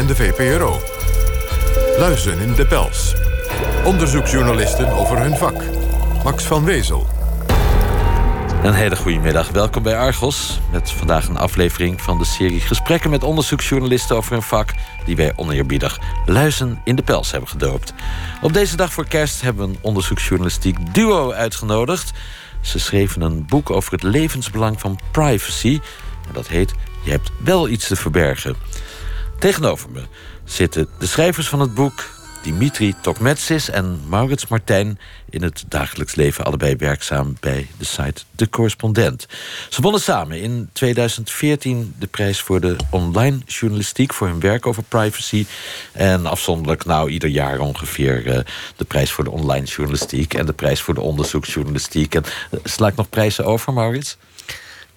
en de VPRO. Luizen in de pels. Onderzoeksjournalisten over hun vak. Max van Wezel. Een hele goede middag. Welkom bij Argos. Met vandaag een aflevering van de serie Gesprekken met onderzoeksjournalisten over hun vak. die wij oneerbiedig Luizen in de Pels hebben gedoopt. Op deze dag voor kerst hebben we een onderzoeksjournalistiek duo uitgenodigd. Ze schreven een boek over het levensbelang van privacy. En dat heet Je hebt wel iets te verbergen. Tegenover me zitten de schrijvers van het boek... Dimitri Tokmetsis en Maurits Martijn... in het dagelijks leven allebei werkzaam bij de site De Correspondent. Ze wonnen samen in 2014 de prijs voor de online journalistiek... voor hun werk over privacy. En afzonderlijk nou ieder jaar ongeveer... Uh, de prijs voor de online journalistiek... en de prijs voor de onderzoeksjournalistiek. En, uh, sla ik nog prijzen over, Maurits?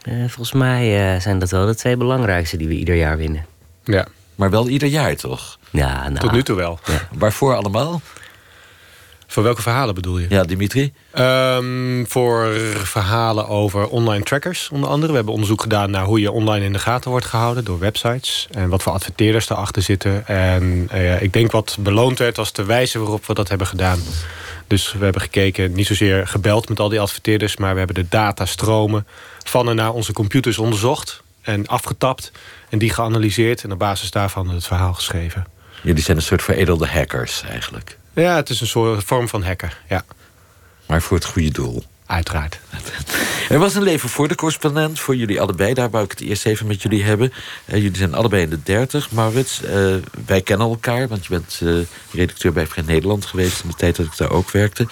Uh, volgens mij zijn dat wel de twee belangrijkste die we ieder jaar winnen. Ja. Maar wel ieder jaar, toch? Ja, nou, Tot nu toe wel. Ja. Waarvoor allemaal? Voor welke verhalen bedoel je? Ja, Dimitri? Um, voor verhalen over online trackers, onder andere. We hebben onderzoek gedaan naar hoe je online in de gaten wordt gehouden door websites. En wat voor adverteerders daarachter zitten. En uh, ik denk wat beloond werd, was de wijze waarop we dat hebben gedaan. Dus we hebben gekeken, niet zozeer gebeld met al die adverteerders... maar we hebben de datastromen van en naar onze computers onderzocht en afgetapt en die geanalyseerd en op basis daarvan het verhaal geschreven. Jullie zijn een soort veredelde hackers eigenlijk. Ja, het is een soort vorm van hacker, ja. Maar voor het goede doel. Uiteraard. Er was een leven voor de correspondent, voor jullie allebei. Daar wou ik het eerst even met jullie hebben. Uh, jullie zijn allebei in de dertig. Maurits, uh, wij kennen elkaar, want je bent uh, redacteur bij Vrij Nederland geweest... in de tijd dat ik daar ook werkte.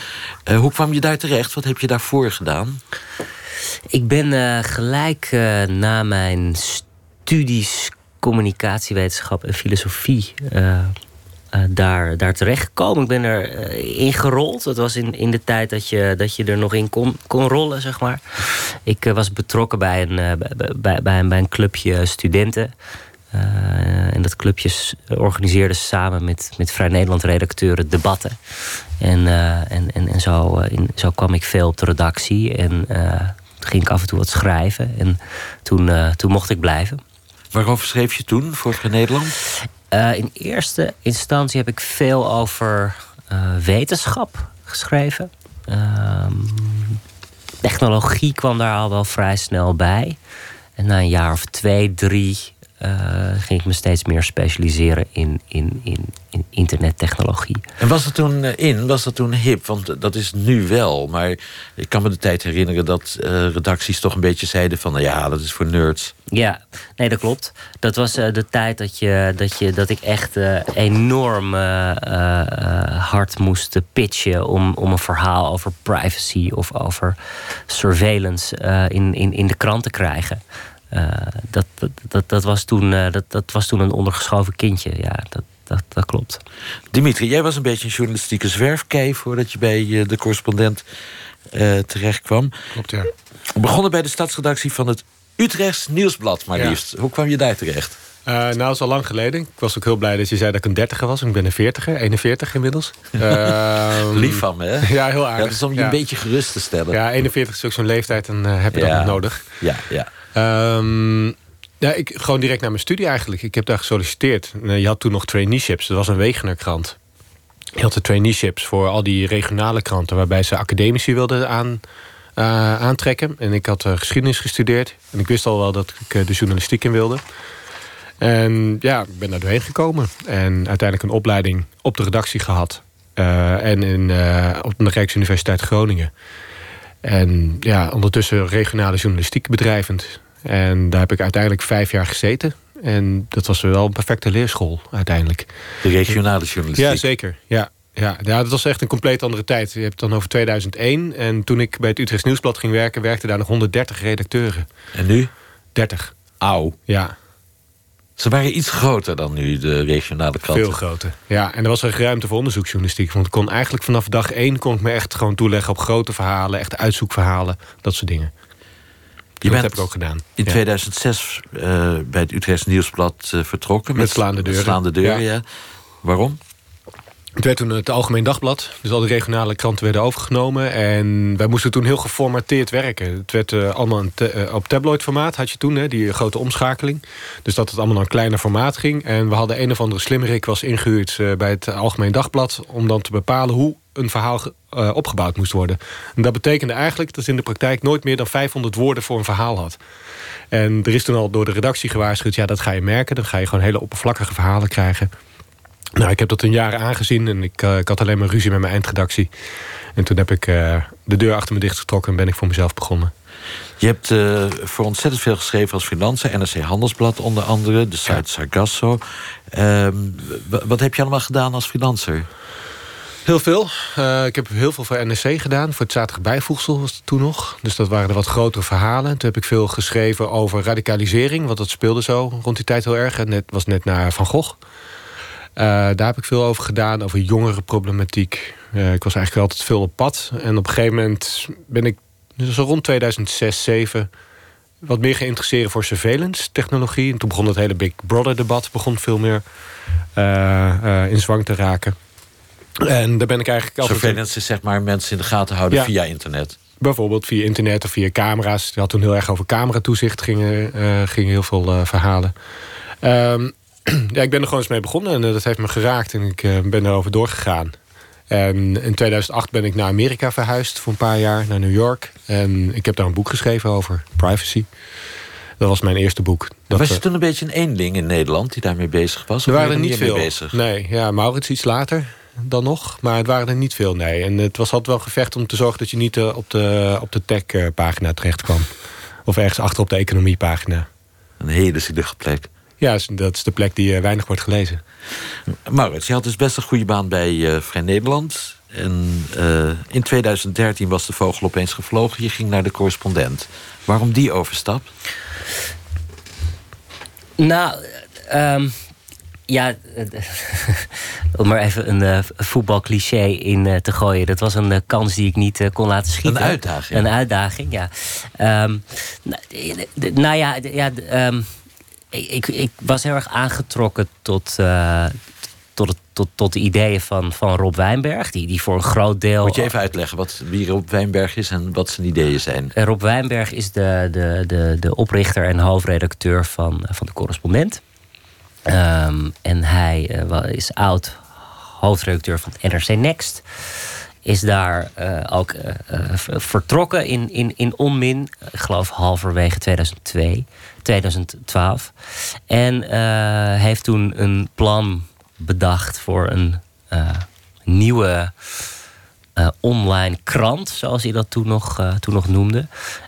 hoe kwam je daar terecht? Wat heb je daarvoor gedaan? Ik ben gelijk na mijn studies communicatiewetenschap en filosofie uh, daar, daar terecht gekomen. Ik ben er uh, ingerold. Dat was in, in de tijd dat je, dat je er nog in kon, kon rollen, zeg maar. Ik was betrokken bij een, bij, bij, een, bij een clubje studenten. en dat clubje organiseerde samen met, met Vrij Nederland redacteuren debatten. En, en, en, en zo, in, zo kwam ik veel op de redactie. En ging ik af en toe wat schrijven. En toen, toen mocht ik blijven. Waarover schreef je toen voor Vrij Nederland? Uh, in eerste instantie heb ik veel over uh, wetenschap geschreven. Uh, technologie kwam daar al wel vrij snel bij. En na een jaar of twee, drie ging ik me steeds meer specialiseren in, in, in, in internettechnologie. En was dat toen in? Was dat toen hip? Want dat is nu wel. Maar ik kan me de tijd herinneren dat uh, redacties toch een beetje zeiden van... nou ja, dat is voor nerds. Ja, nee, dat klopt. Dat was de tijd dat, je, dat, je, dat ik echt enorm hard moest pitchen... Om, om een verhaal over privacy of over surveillance in, in, in de krant te krijgen. Uh, dat, dat, dat, dat, was toen, uh, dat, dat was toen een ondergeschoven kindje. Ja, dat, dat, dat klopt. Dimitri, jij was een beetje een journalistieke zwerfkei... voordat je bij uh, de correspondent terecht kwam. Klopt, ja. We begonnen bij de stadsredactie van het Utrechts Nieuwsblad, maar Ja. liefst. Hoe kwam je daar terecht? Uh, nou, dat is al lang geleden. Ik was ook heel blij dat je zei dat ik een dertiger was. Ik ben een veertiger, 41 inmiddels. Ehm, Lief van me, hè? Ja, heel Ja, aardig. dat is om je ja. een beetje gerust te stellen. Ja, 41 is ook zo'n leeftijd en uh, heb je dat niet nodig. ja. ja. Ehm, ja, ik, gewoon direct naar mijn studie eigenlijk. Ik heb daar gesolliciteerd. Eh, Je had toen nog traineeships. Dat was een Wegener krant. Je had de traineeships voor al die regionale kranten... waarbij ze academici wilden aan, uh, aantrekken. En ik had uh, geschiedenis gestudeerd. En ik wist al wel dat ik uh, de journalistiek in wilde. En ja, ik ben daar doorheen gekomen. En uiteindelijk een opleiding op de redactie gehad. En in, op de Rijksuniversiteit Groningen. En ja, ondertussen regionale journalistiek bedrijvend. En daar heb ik uiteindelijk vijf jaar gezeten. En dat was wel een perfecte leerschool uiteindelijk. De regionale journalistiek. Ja, zeker. Ja, ja, ja, dat was echt een compleet andere tijd. Je hebt het dan over 2001. En toen ik bij het Utrechts Nieuwsblad ging werken... werkten daar nog 130 redacteuren. En nu? 30. Auw. Ja, Ze waren iets groter dan nu, de regionale kranten. veel groter. Ja, en er was er ruimte voor onderzoeksjournalistiek. Want ik kon eigenlijk vanaf dag één... kon ik me echt gewoon toeleggen op grote verhalen. Echt uitzoekverhalen, dat soort dingen. Je dat bent heb ik ook gedaan. in Ja. 2006 uh, bij het Utrechts Nieuwsblad uh, vertrokken. Met slaande deuren. Met slaande deuren, ja. Ja. Waarom? Het werd toen het Algemeen Dagblad. Dus al die regionale kranten werden overgenomen. En wij moesten toen heel geformateerd werken. Het werd uh, allemaal uh, op tabloid formaat had je toen, hè, die grote omschakeling. Dus dat het allemaal naar een kleiner formaat ging. En we hadden een of andere slimmerik was ingehuurd uh, bij het Algemeen Dagblad... om dan te bepalen hoe een verhaal opgebouwd moest worden. En dat betekende eigenlijk dat in de praktijk nooit meer dan 500 woorden voor een verhaal had. En er is toen al door de redactie gewaarschuwd... ja, dat ga je merken, dan ga je gewoon hele oppervlakkige verhalen krijgen... Nou, ik heb dat een jaar aangezien en ik, uh, ik had alleen maar ruzie met mijn eindredactie. En toen heb ik uh, de deur achter me dichtgetrokken en ben ik voor mezelf begonnen. Je hebt uh, voor ontzettend veel geschreven als freelancer. NRC Handelsblad onder andere, de site ja. Sargasso. Ehm, wat heb je allemaal gedaan als freelancer? Heel veel. Uh, ik heb heel veel voor NRC gedaan. Voor het zaterdag bijvoegsel was het toen nog. Dus dat waren de wat grotere verhalen. Toen heb ik veel geschreven over radicalisering. Want dat speelde zo rond die tijd heel erg. Het net, was net naar Van Gogh. Uh, daar heb ik veel over gedaan, over jongerenproblematiek. Uh, ik was eigenlijk altijd veel op pad. En op een gegeven moment ben ik dus zo rond 2006, 2007... wat meer geïnteresseerd voor surveillance technologie. En toen begon het hele Big Brother debat begon veel meer uh, in zwang te raken. En daar ben ik eigenlijk altijd... Surveillance is zeg maar mensen in de gaten houden ja. via internet. Bijvoorbeeld via internet of via camera's. Die had toen heel erg over cameratoezicht, gingen, gingen heel veel verhalen. Um, ja, ik ben er gewoon eens mee begonnen en dat heeft me geraakt en ik uh, ben erover doorgegaan. En in 2008 ben ik naar Amerika verhuisd voor een paar jaar, naar New York. En ik heb daar een boek geschreven over privacy. Dat was mijn eerste boek. Dat was je toen een beetje een eenling in Nederland die daarmee bezig was? Er waren er niet veel. Bezig? Nee, ja, Maurits iets later dan nog. Maar het waren er niet veel, nee. En het was altijd wel gevecht om te zorgen dat je niet op de, op de tech-pagina terecht kwam. Of ergens achter op de economiepagina. Een hele zielige plek. Ja, dat is de plek die uh, weinig wordt gelezen. Maurits, je had dus best een goede baan bij uh, Vrij Nederland. En uh, in 2013 was de vogel opeens gevlogen. Je ging naar de correspondent. Waarom die overstap? Nou, um, ja, om maar even een uh, voetbalcliché in uh, te gooien. Dat was een uh, kans die ik niet kon laten schieten. Een uitdaging. Een uitdaging, ja. Um, nou, nou, ja, ja um, ik, ik was heel erg aangetrokken tot, uh, tot, het, tot, tot de ideeën van, van Rob Wijnberg. Die, die voor een groot deel. Moet je even uitleggen wat, wie Rob Wijnberg is en wat zijn ideeën zijn? Eh, Rob Wijnberg is de, de, de, de oprichter en hoofdredacteur van, van de correspondent. Um, en hij uh, is oud hoofdredacteur van NRC Next is daar uh, ook uh, vertrokken in, in, in onmin. Ik geloof halverwege 2002. 2012. En uh, heeft toen een plan bedacht voor een uh, nieuwe uh, online krant, zoals hij dat toen nog, toen nog noemde.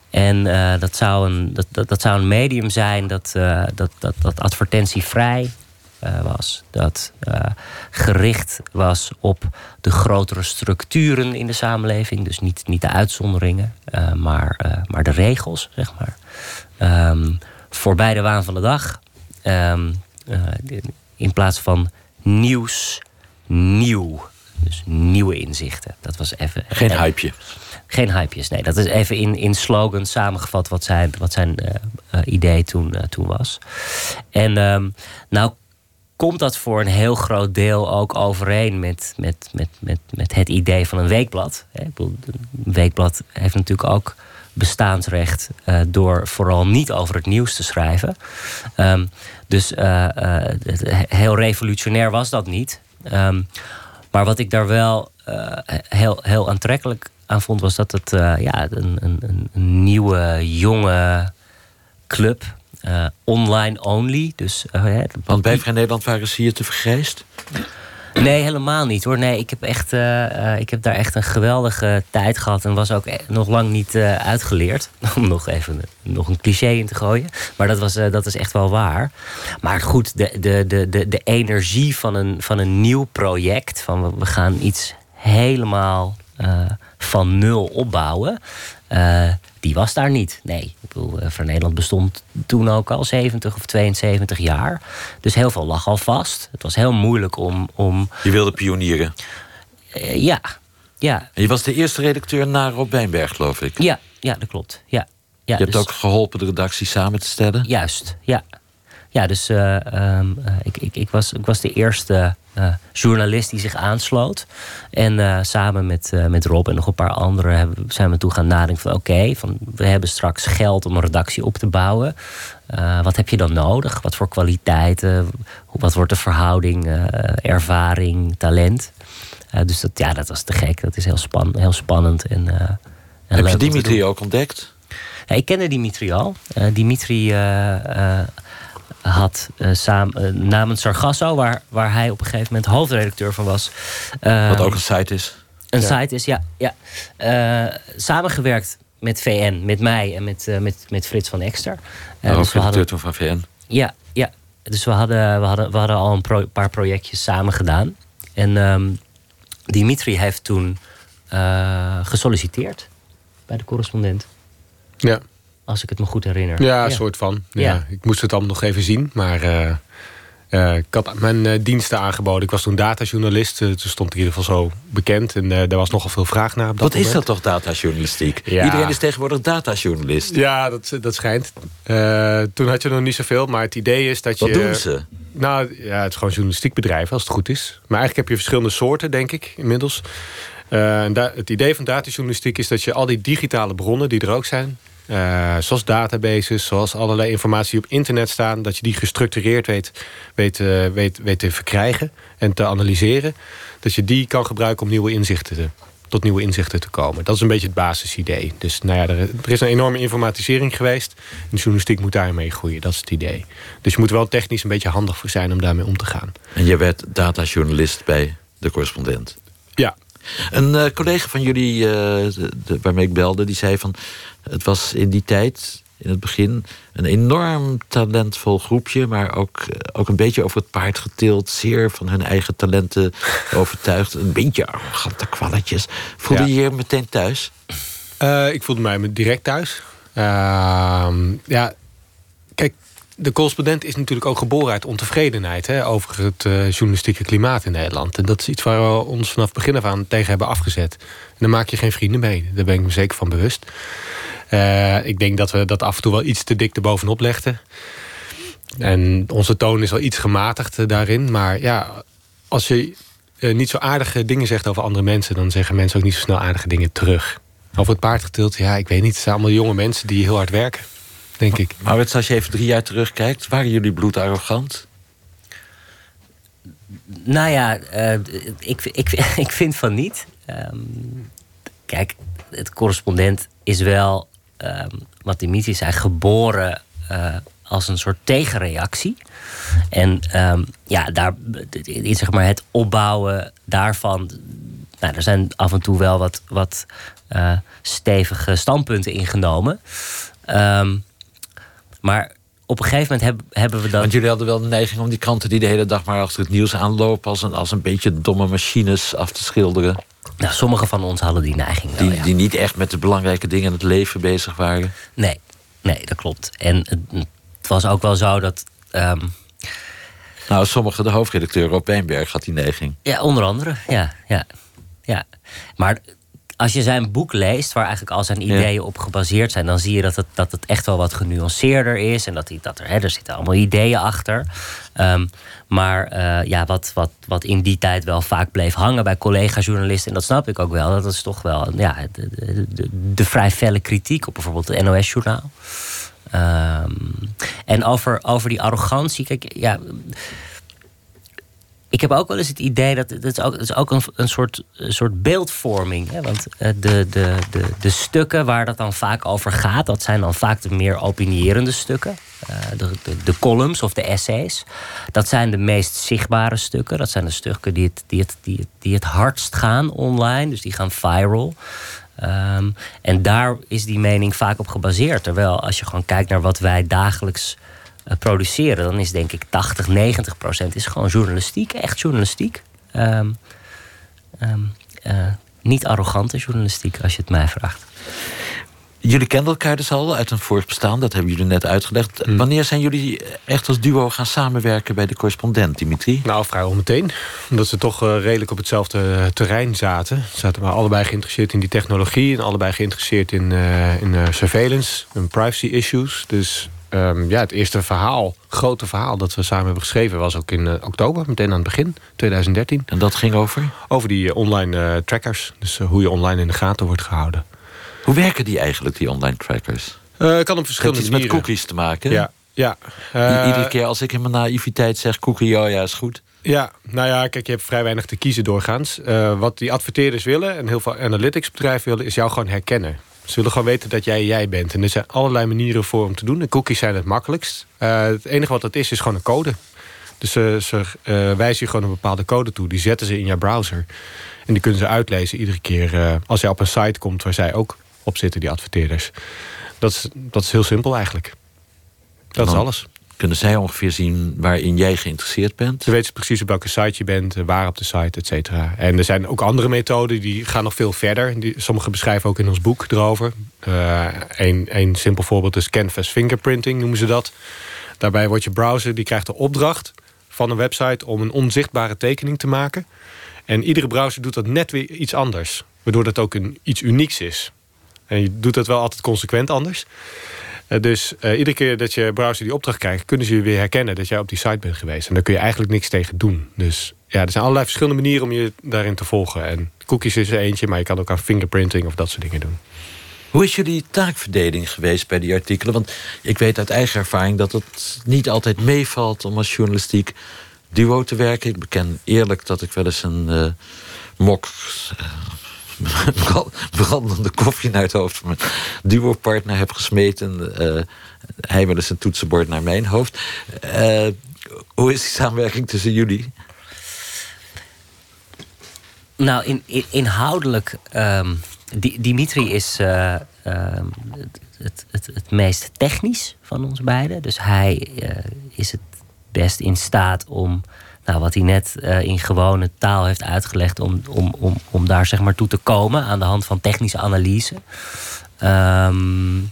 En dat, zou een, dat, dat, zou een medium zijn dat, dat, dat, dat advertentievrij was. Dat gericht was op de grotere structuren in de samenleving. Dus niet, niet de uitzonderingen, maar, maar de regels, zeg maar. Um, voorbij de waan van de dag. Um, uh, in plaats van nieuws, nieuw. Dus nieuwe inzichten. Dat was even. Geen even, hypeje. Geen hypejes, nee. Dat is even in, in slogan samengevat wat zijn, wat zijn uh, uh, idee toen, toen was. En um, nou komt dat voor een heel groot deel ook overeen met, met, met, met, met het idee van een weekblad. Een weekblad heeft natuurlijk ook bestaansrecht uh, door vooral niet over het nieuws te schrijven. Um, dus uh, uh, heel revolutionair was dat niet. Um, maar wat ik daar wel heel, heel aantrekkelijk aan vond, was dat het ja, een, een, een, nieuwe, jonge club. online only. Dus, Want bij Vrij Nederland waren ze hier te vergrijsd? Nee, helemaal niet hoor. Nee, ik heb, echt, uh, ik heb daar echt een geweldige tijd gehad. En was ook e- nog lang niet uitgeleerd. Om nog even nog een cliché in te gooien. Maar dat, was, dat is echt wel waar. Maar goed, de, de, de, de, de energie van een, van een nieuw project. Van we gaan iets helemaal van nul opbouwen die was daar niet. Nee, ik bedoel, uh, voor Nederland bestond toen ook al 70 of 72 jaar. Dus heel veel lag al vast. Het was heel moeilijk om. om je wilde pionieren? Uh, ja. ja. En je was de eerste redacteur na Rob Wijnberg, geloof ik. Ja, ja dat klopt. Ja. Ja, je hebt dus... ook geholpen de redactie samen te stellen? Juist, ja. Ja, dus ehm, ik, ik, ik, was, ik was de eerste journalist die zich aansloot. En samen met, met Rob en nog een paar anderen hebben, zijn we toen gaan nadenken van oké, van we hebben straks geld om een redactie op te bouwen. wat heb je dan nodig? Wat voor kwaliteiten? Wat wordt de verhouding ervaring, talent? dus dat, ja, dat was te gek. Dat is heel, span heel spannend. En, heb je Dimitri ook ontdekt? Ja, ik kende Dimitri al. Uh, Uh, had samen, namens Sargasso, waar, waar hij op een gegeven moment hoofdredacteur van was. Wat ook een site is. Een site is, ja. ja samengewerkt met VN, met mij en met, met, met Frits van Exter. Uh, dus hadden, van VN. Ja, ja. Dus we hadden, we hadden, we hadden al een paar projectjes samen gedaan. En um, Dimitri heeft toen gesolliciteerd bij de correspondent. Ja. Als ik het me goed herinner. Ja, een soort van. Ja. Ik moest het allemaal nog even zien. Maar uh, uh, ik had mijn uh, diensten aangeboden. Ik was toen datajournalist. toen stond ik in ieder geval zo bekend. En daar was nogal veel vraag naar op dat Wat is dat toch, datajournalistiek? Ja. Iedereen is tegenwoordig datajournalist. Ja, dat, dat schijnt. toen had je nog niet zoveel. Maar het idee is dat je... Wat doen ze? Nou, ja, het is gewoon journalistiek bedrijf, als het goed is. Maar eigenlijk heb je verschillende soorten, denk ik, inmiddels. Uh, het idee van datajournalistiek is dat je al die digitale bronnen die er ook zijn... Uh, zoals databases, zoals allerlei informatie op internet staan... dat je die gestructureerd weet, weet, uh, weet, weet te verkrijgen en te analyseren. Dat je die kan gebruiken om nieuwe inzichten te, tot nieuwe inzichten te komen. Dat is een beetje het basisidee. Dus nou ja, er, er is een enorme informatisering geweest. En de journalistiek moet daarmee groeien. Dat is het idee. Dus je moet wel technisch een beetje handig voor zijn om daarmee om te gaan. En je werd datajournalist bij de correspondent? Ja, een uh, collega van jullie, uh, de, de, waarmee ik belde, die zei van... het was in die tijd, in het begin, een enorm talentvol groepje... maar ook, eh, ook een beetje over het paard getild. Zeer van hun eigen talenten overtuigd. Een beetje arrogante kwalletjes. Voelde je je meteen thuis? ik voelde mij direct thuis. Ehm, ja, kijk, de correspondent is natuurlijk ook geboren uit ontevredenheid hè, over het uh, journalistieke klimaat in Nederland. En dat is iets waar we ons vanaf begin af aan tegen hebben afgezet. En daar maak je geen vrienden mee. Daar ben ik me zeker van bewust. Uh, ik denk dat we dat af en toe wel iets te dik erbovenop legden. En onze toon is wel iets gematigd uh, daarin. Maar ja, als je niet zo aardige dingen zegt over andere mensen... dan zeggen mensen ook niet zo snel aardige dingen terug. Over het paard getild, ja, ik weet niet. Het zijn allemaal jonge mensen die heel hard werken denk ik. Maar als je even drie jaar terugkijkt, waren jullie bloedarrogant? Nou ja, uh, ik, ik, ik vind van niet. Um, kijk, het correspondent is wel, um, wat Dimitri zei, geboren uh, als een soort tegenreactie. En um, ja, daar, zeg maar het opbouwen daarvan. Nou, er zijn af en toe wel wat, wat uh, stevige standpunten ingenomen. Um, maar op een gegeven moment hebben, hebben we dat. Want jullie hadden wel de neiging om die kranten die de hele dag maar achter het nieuws aanlopen. als een, als een beetje domme machines af te schilderen. Nou, sommige van ons hadden die neiging wel. Die, die niet echt met de belangrijke dingen in het leven bezig waren. Nee, nee dat klopt. En het was ook wel zo dat. Um... Nou, sommige, de hoofdredacteur Rob Wijnberg had die neiging. Ja, onder andere. Ja, ja, ja. Maar als je zijn boek leest, waar eigenlijk al zijn ideeën op gebaseerd zijn, dan zie je dat het, dat het echt wel wat genuanceerder is. En dat, die, dat er, hè, er zitten allemaal ideeën achter. Um, maar uh, ja, wat, wat, wat in die tijd wel vaak bleef hangen bij collega-journalisten, en dat snap ik ook wel, dat is toch wel ja, de, de, de, de vrij felle kritiek op bijvoorbeeld het NOS-journaal. Um, en over, over die arrogantie, kijk, ja ik heb ook wel eens het idee dat het is ook, het is ook een, een, soort, een soort beeldvorming. Hè? Want eh, de, de, de, de stukken waar dat dan vaak over gaat, dat zijn dan vaak de meer opinierende stukken. Uh, de, de, de, columns of de essays. Dat zijn de meest zichtbare stukken. Dat zijn de stukken die het, die het, die het, die het hardst gaan online. Dus die gaan viral. Um, en daar is die mening vaak op gebaseerd. Terwijl als je gewoon kijkt naar wat wij dagelijks produceren, dan is denk ik 80, 90 procent is gewoon journalistiek, echt journalistiek. Um, um, uh, niet arrogante journalistiek, als je het mij vraagt. Jullie kenden elkaar dus al uit een vorig bestaan, dat hebben jullie net uitgelegd. Hmm. Wanneer zijn jullie echt als duo gaan samenwerken bij de correspondent, Dimitri? Nou, vrijwel meteen. Omdat ze toch uh, redelijk op hetzelfde terrein zaten. Zaten we allebei geïnteresseerd in die technologie en allebei geïnteresseerd in, uh, in uh, surveillance en privacy issues. Dus ehm, ja, het eerste verhaal, grote verhaal dat we samen hebben geschreven, was ook in eh, oktober, meteen aan het begin, 2013. En dat ging over? Over die eh, online trackers. Dus hoe je online in de gaten wordt gehouden. Hoe werken die eigenlijk, die online trackers? kan op verschillende het manieren. met cookies te maken? Ja. ja. Iedere keer als ik in mijn naïviteit zeg cookie, oh ja, is goed. Ja, nou ja, kijk, je hebt vrij weinig te kiezen doorgaans. wat die adverteerders willen en heel veel analytics bedrijven willen, is jou gewoon herkennen. Ze willen gewoon weten dat jij jij bent. En er zijn allerlei manieren voor om te doen. En cookies zijn het makkelijkst. Uh, het enige wat dat is, is gewoon een code. Dus ze, ze uh, wijzen je gewoon een bepaalde code toe. Die zetten ze in jouw browser. En die kunnen ze uitlezen iedere keer uh, als je op een site komt... waar zij ook op zitten, die adverteerders. Dat is, dat is heel simpel eigenlijk. Dat is alles kunnen zij ongeveer zien waarin jij geïnteresseerd bent? Ze weten precies op welke site je bent, eh, waar op de site, et cetera. En er zijn ook andere methoden die gaan nog veel verder. Sommige beschrijven ook in ons boek erover. Uh, een, een simpel voorbeeld is canvas fingerprinting, noemen ze dat. Daarbij wordt je browser, die krijgt de opdracht van een website... om een onzichtbare tekening te maken. En iedere browser doet dat net weer iets anders. Waardoor dat ook een, iets unieks is. En je doet dat wel altijd consequent anders. Eh, dus uh, iedere keer dat je browser die opdracht krijgt... kunnen ze je weer herkennen dat jij op die site bent geweest. En daar kun je eigenlijk niks tegen doen. Dus ja, er zijn allerlei verschillende manieren om je daarin te volgen. En cookies is er eentje, maar je kan ook aan fingerprinting of dat soort dingen doen. Hoe is jullie taakverdeling geweest bij die artikelen? Want ik weet uit eigen ervaring dat het niet altijd meevalt... om als journalistiek duo te werken. Ik beken eerlijk dat ik wel eens een uh, mok brandende koffie naar het hoofd van mijn duo-partner heb gesmeten. Uh, hij wel eens een toetsenbord naar mijn hoofd. Uh, hoe is die samenwerking tussen jullie? Nou, in, in, inhoudelijk. Um, Dimitri is uh, het, het, het, meest technisch van ons beiden. Dus hij is het best in staat om nou, wat hij net uh, in gewone taal heeft uitgelegd, om, om, om, om daar zeg maar toe te komen aan de hand van technische analyse. Um,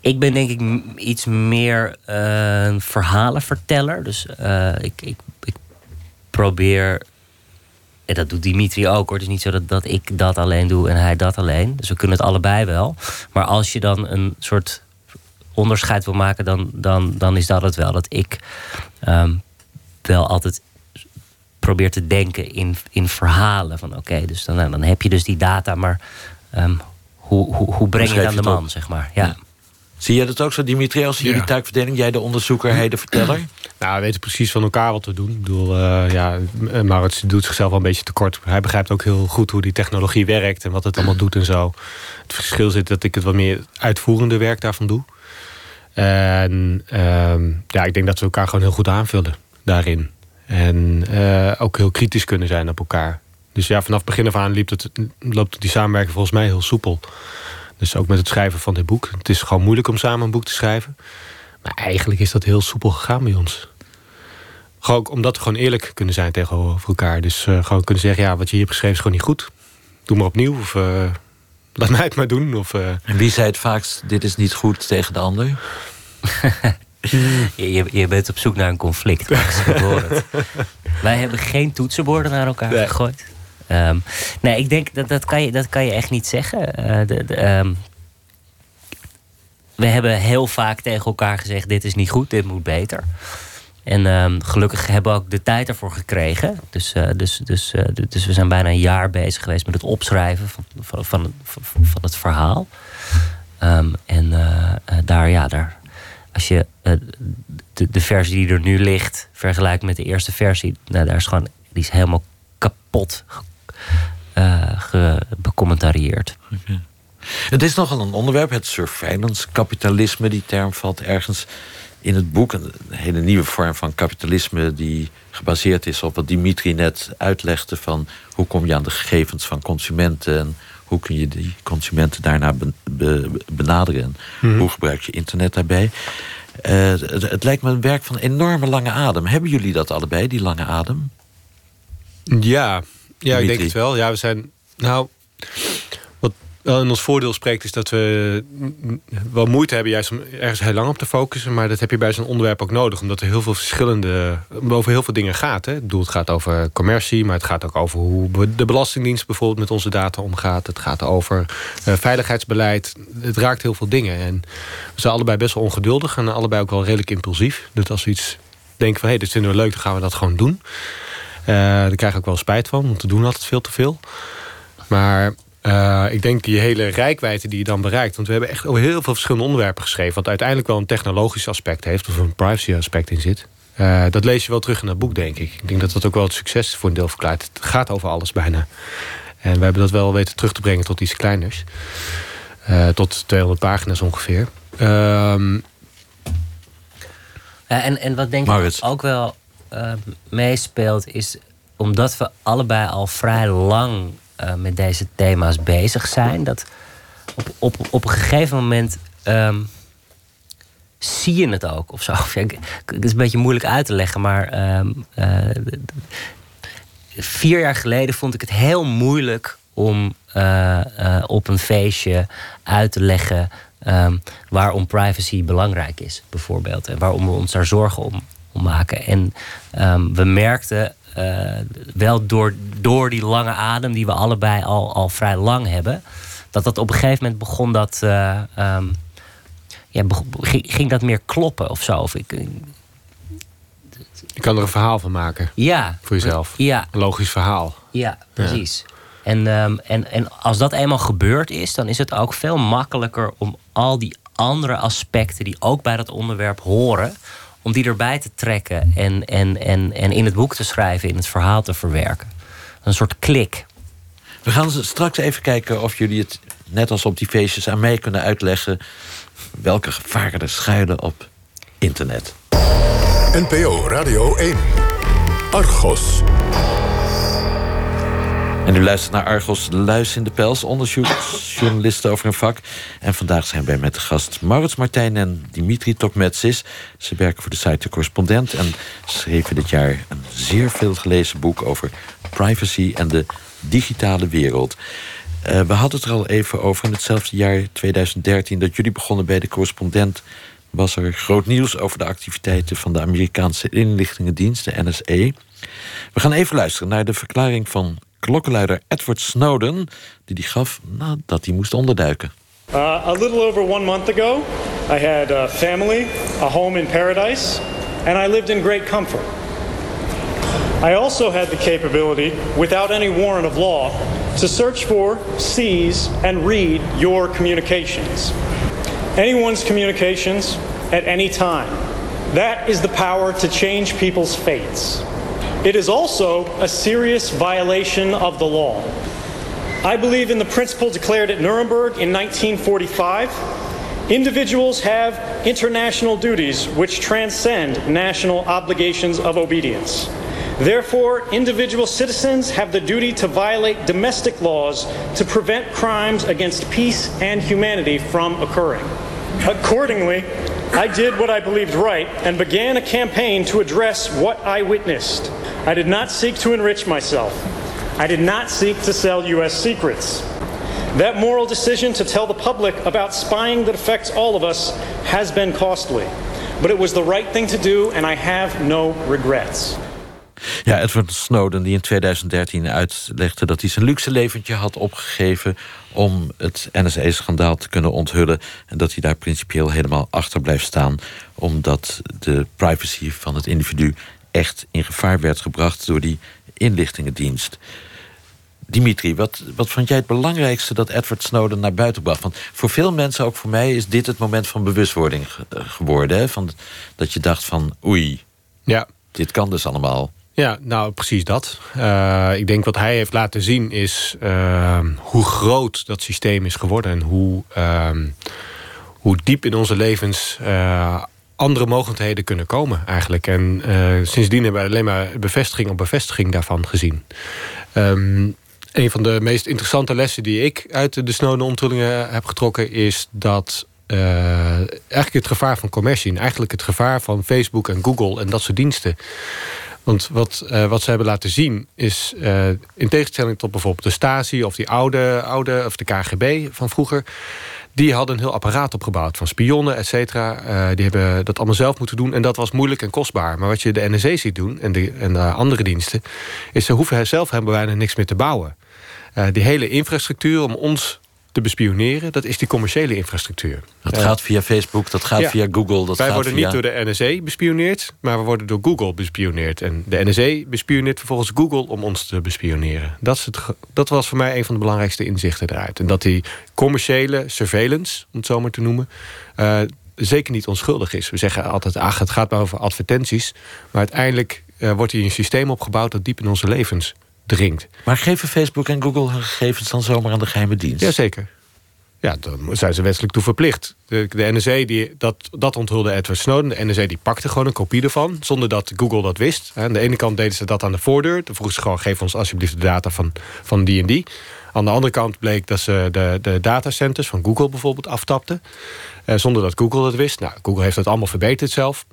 ik ben denk ik iets meer uh, een verhalenverteller. Dus uh, ik, ik, ik probeer en dat doet Dimitri ook hoor. Het is niet zo dat, dat ik dat alleen doe en hij dat alleen. Dus we kunnen het allebei wel. Maar als je dan een soort onderscheid wil maken, dan, dan, dan is dat het wel. Dat ik um, wel altijd probeer te denken in, in verhalen. Van oké, dus dan, nou, dan heb je dus die data, maar um, hoe, hoe, hoe breng je het aan de man, zeg maar. Ja. Zie jij dat ook zo, Dimitri, als jullie ja. taakverdeling? Jij de onderzoeker, hij de verteller? Nou, we weten precies van elkaar wat we doen. Ik bedoel, uh, ja, Maurits doet zichzelf wel een beetje tekort. Hij begrijpt ook heel goed hoe die technologie werkt... en wat het allemaal doet en zo. Het verschil zit dat ik het wat meer uitvoerende werk daarvan doe. En uh, ja, ik denk dat we elkaar gewoon heel goed aanvullen daarin. En uh, ook heel kritisch kunnen zijn op elkaar. Dus ja, vanaf begin af aan liep het, loopt die samenwerking volgens mij heel soepel. Dus ook met het schrijven van dit boek. Het is gewoon moeilijk om samen een boek te schrijven. Maar eigenlijk is dat heel soepel gegaan bij ons. Gewoon omdat we gewoon eerlijk kunnen zijn tegenover elkaar. Dus uh, gewoon kunnen zeggen, ja, wat je hier hebt geschreven is gewoon niet goed. Doe maar opnieuw. Of uh, laat mij het maar doen. Of, uh... En wie zei het vaakst, dit is niet goed tegen de ander? je, je, bent op zoek naar een conflict. Wij hebben geen toetsenborden naar elkaar nee. gegooid. Um, nee, ik denk dat dat kan je, dat kan je echt niet zeggen. Uh, de, de, um, we hebben heel vaak tegen elkaar gezegd: dit is niet goed, dit moet beter. En um, gelukkig hebben we ook de tijd ervoor gekregen. Dus, uh, dus, dus, uh, dus we zijn bijna een jaar bezig geweest met het opschrijven van, van, van, het verhaal. Um, en uh, daar, ja, daar, als je de, de, versie die er nu ligt vergelijkt met de eerste versie, nou, daar is gewoon, die is helemaal kapot becommentarieerd. Het is nogal een onderwerp, het surveillance kapitalisme. Die term valt ergens in het boek. Een hele nieuwe vorm van kapitalisme die gebaseerd is op wat Dimitri net uitlegde van hoe kom je aan de gegevens van consumenten en hoe kun je die consumenten daarna be, be, benaderen en mm -hmm. hoe gebruik je internet daarbij. Uh, het, het, lijkt me een werk van enorme lange adem. Hebben jullie dat allebei, die lange adem? Ja, ja ik denk het wel. Ja, we zijn. Nou, wel in ons voordeel spreekt... is dat we wel moeite hebben juist om ergens heel lang op te focussen. Maar dat heb je bij zo'n onderwerp ook nodig. Omdat er heel veel verschillende... over heel veel dingen gaat. Hè. Ik bedoel, het gaat over commercie, maar het gaat ook over... hoe de Belastingdienst bijvoorbeeld met onze data omgaat. Het gaat over uh, veiligheidsbeleid. Het raakt heel veel dingen. En we zijn allebei best wel ongeduldig... en allebei ook wel redelijk impulsief. Dus als we iets denken van... hé, hey, dit vinden we leuk, dan gaan we dat gewoon doen. Uh, daar krijg ik ook wel spijt van, want we doen altijd veel te veel. Maar uh, ik denk die hele rijkwijde die je dan bereikt... want we hebben echt over heel veel verschillende onderwerpen geschreven... wat uiteindelijk wel een technologisch aspect heeft... of een privacy aspect in zit. Uh, dat lees je wel terug in dat boek, denk ik. Ik denk dat dat ook wel het succes voor een deel verklaart. Het gaat over alles bijna. En we hebben dat wel weten terug te brengen tot iets kleiners. Uh, tot 200 pagina's ongeveer. Um... en, en wat denk ik ook wel meespeelt... is omdat we allebei al vrij lang uh, met deze thema's bezig zijn. Dat op, op, op een gegeven moment um, zie je het ook of zo. het is een beetje moeilijk uit te leggen, maar um, uh, vier jaar geleden vond ik het heel moeilijk om uh, op een feestje uit te leggen um, waarom privacy belangrijk is, bijvoorbeeld. En waarom we ons daar zorgen om, om maken. En we merkten wel door, door die lange adem die we allebei al, al vrij lang hebben, dat dat op een gegeven moment begon dat. Uh, um, ja, ging, dat meer kloppen of zo? Of ik, je kan er een verhaal van maken. Ja. Voor jezelf. Ja. Een logisch verhaal. Ja, precies. En, um, en, en als dat eenmaal gebeurd is, dan is het ook veel makkelijker om al die andere aspecten die ook bij dat onderwerp horen, om die erbij te trekken en, en, en, en in het boek te schrijven, in het verhaal te verwerken. Een soort klik. We gaan straks even kijken of jullie het, net als op die feestjes, aan mij kunnen uitleggen welke gevaren er schuilen op internet. NPO Radio 1. Argos. En u luistert naar Argos Luis in de Pels, onderzoeksjournalisten over hun vak. En vandaag zijn wij met de gast Maurits Martijn en Dimitri Tokmetsis. Ze werken voor de site De Correspondent en schreven dit jaar een zeer veel gelezen boek over privacy en de digitale wereld. Uh, we hadden het er al even over in hetzelfde jaar 2013 dat jullie begonnen bij de correspondent. Was er groot nieuws over de activiteiten van de Amerikaanse inlichtingendienst, de NSA. We gaan even luisteren naar de verklaring van klokkenluider Edward Snowden, die die gaf nadat hij moest onderduiken. Uh, a little over one month ago, I had a family, a home in paradise, and I lived in great comfort. I also had the capability, without any warrant of law, to search for, seize, and read your communications. Anyone's communications at any time. That is the power to change people's fates. It is also a serious violation of the law. I believe in the principle declared at Nuremberg in 1945. Individuals have international duties which transcend national obligations of obedience. Therefore, individual citizens have the duty to violate domestic laws to prevent crimes against peace and humanity from occurring. Accordingly, I did what I believed right and began a campaign to address what I witnessed. I did not seek to enrich myself. I did not seek to sell U.S. secrets. That moral decision to tell the public about spying that affects all of us has been costly. But it was the right thing to do, and I have no regrets. Ja, Edward Snowden die in 2013 uitlegde dat hij zijn luxe leventje had opgegeven om het NSA-schandaal te kunnen onthullen. En dat hij daar principieel helemaal achter blijft staan. Omdat de privacy van het individu echt in gevaar werd gebracht door die inlichtingendienst. Dimitri, wat, wat vond jij het belangrijkste dat Edward Snowden naar buiten bracht? Want voor veel mensen, ook voor mij, is dit het moment van bewustwording geworden. Hè? Van, dat je dacht van oei, ja. dit kan dus allemaal. Ja, nou precies dat. Uh, ik denk wat hij heeft laten zien is uh, hoe groot dat systeem is geworden. En hoe, uh, hoe diep in onze levens uh, andere mogelijkheden kunnen komen eigenlijk. En sindsdien hebben we alleen maar bevestiging op bevestiging daarvan gezien. Um, een van de meest interessante lessen die ik uit de Snowden-onthullingen heb getrokken... is dat eigenlijk het gevaar van commercie... en eigenlijk het gevaar van Facebook en Google en dat soort diensten Want wat, uh, wat ze hebben laten zien is, uh, in tegenstelling tot bijvoorbeeld de Stasi of die oude, oude of de KGB van vroeger, die hadden een heel apparaat opgebouwd van spionnen, et cetera. Uh, die hebben dat allemaal zelf moeten doen en dat was moeilijk en kostbaar. Maar wat je de NSA ziet doen en de, en de andere diensten, is ze hoeven zelf hebben bijna niks meer te bouwen. die hele infrastructuur om ons te bespioneren, dat is die commerciële infrastructuur. Dat gaat via Facebook, dat gaat via Google. Dat Wij gaat worden via... niet door de NSA bespioneerd, maar we worden door Google bespioneerd. En de NSA bespioneert vervolgens Google om ons te bespioneren. Dat, is het, dat was voor mij een van de belangrijkste inzichten eruit. En dat die commerciële surveillance, om het zo maar te noemen... Uh, zeker niet onschuldig is. We zeggen altijd, ach, het gaat maar over advertenties. Maar uiteindelijk uh, wordt hier een systeem opgebouwd... dat diep in onze levens dringt. Maar geven Facebook en Google hun gegevens dan zomaar aan de geheime dienst? Jazeker. Ja, dan zijn ze wettelijk toe verplicht. De, de NSA, die, dat, dat onthulde Edward Snowden. De NSA die pakte gewoon een kopie ervan, zonder dat Google dat wist. Aan de ene kant deden ze dat aan de voordeur. Dan vroegen ze gewoon, geef ons alsjeblieft de data van, van die en die. Aan de andere kant bleek dat ze de, de datacenters van Google bijvoorbeeld aftapten. Eh, zonder dat Google dat wist. Nou, Google heeft dat allemaal verbeterd zelf.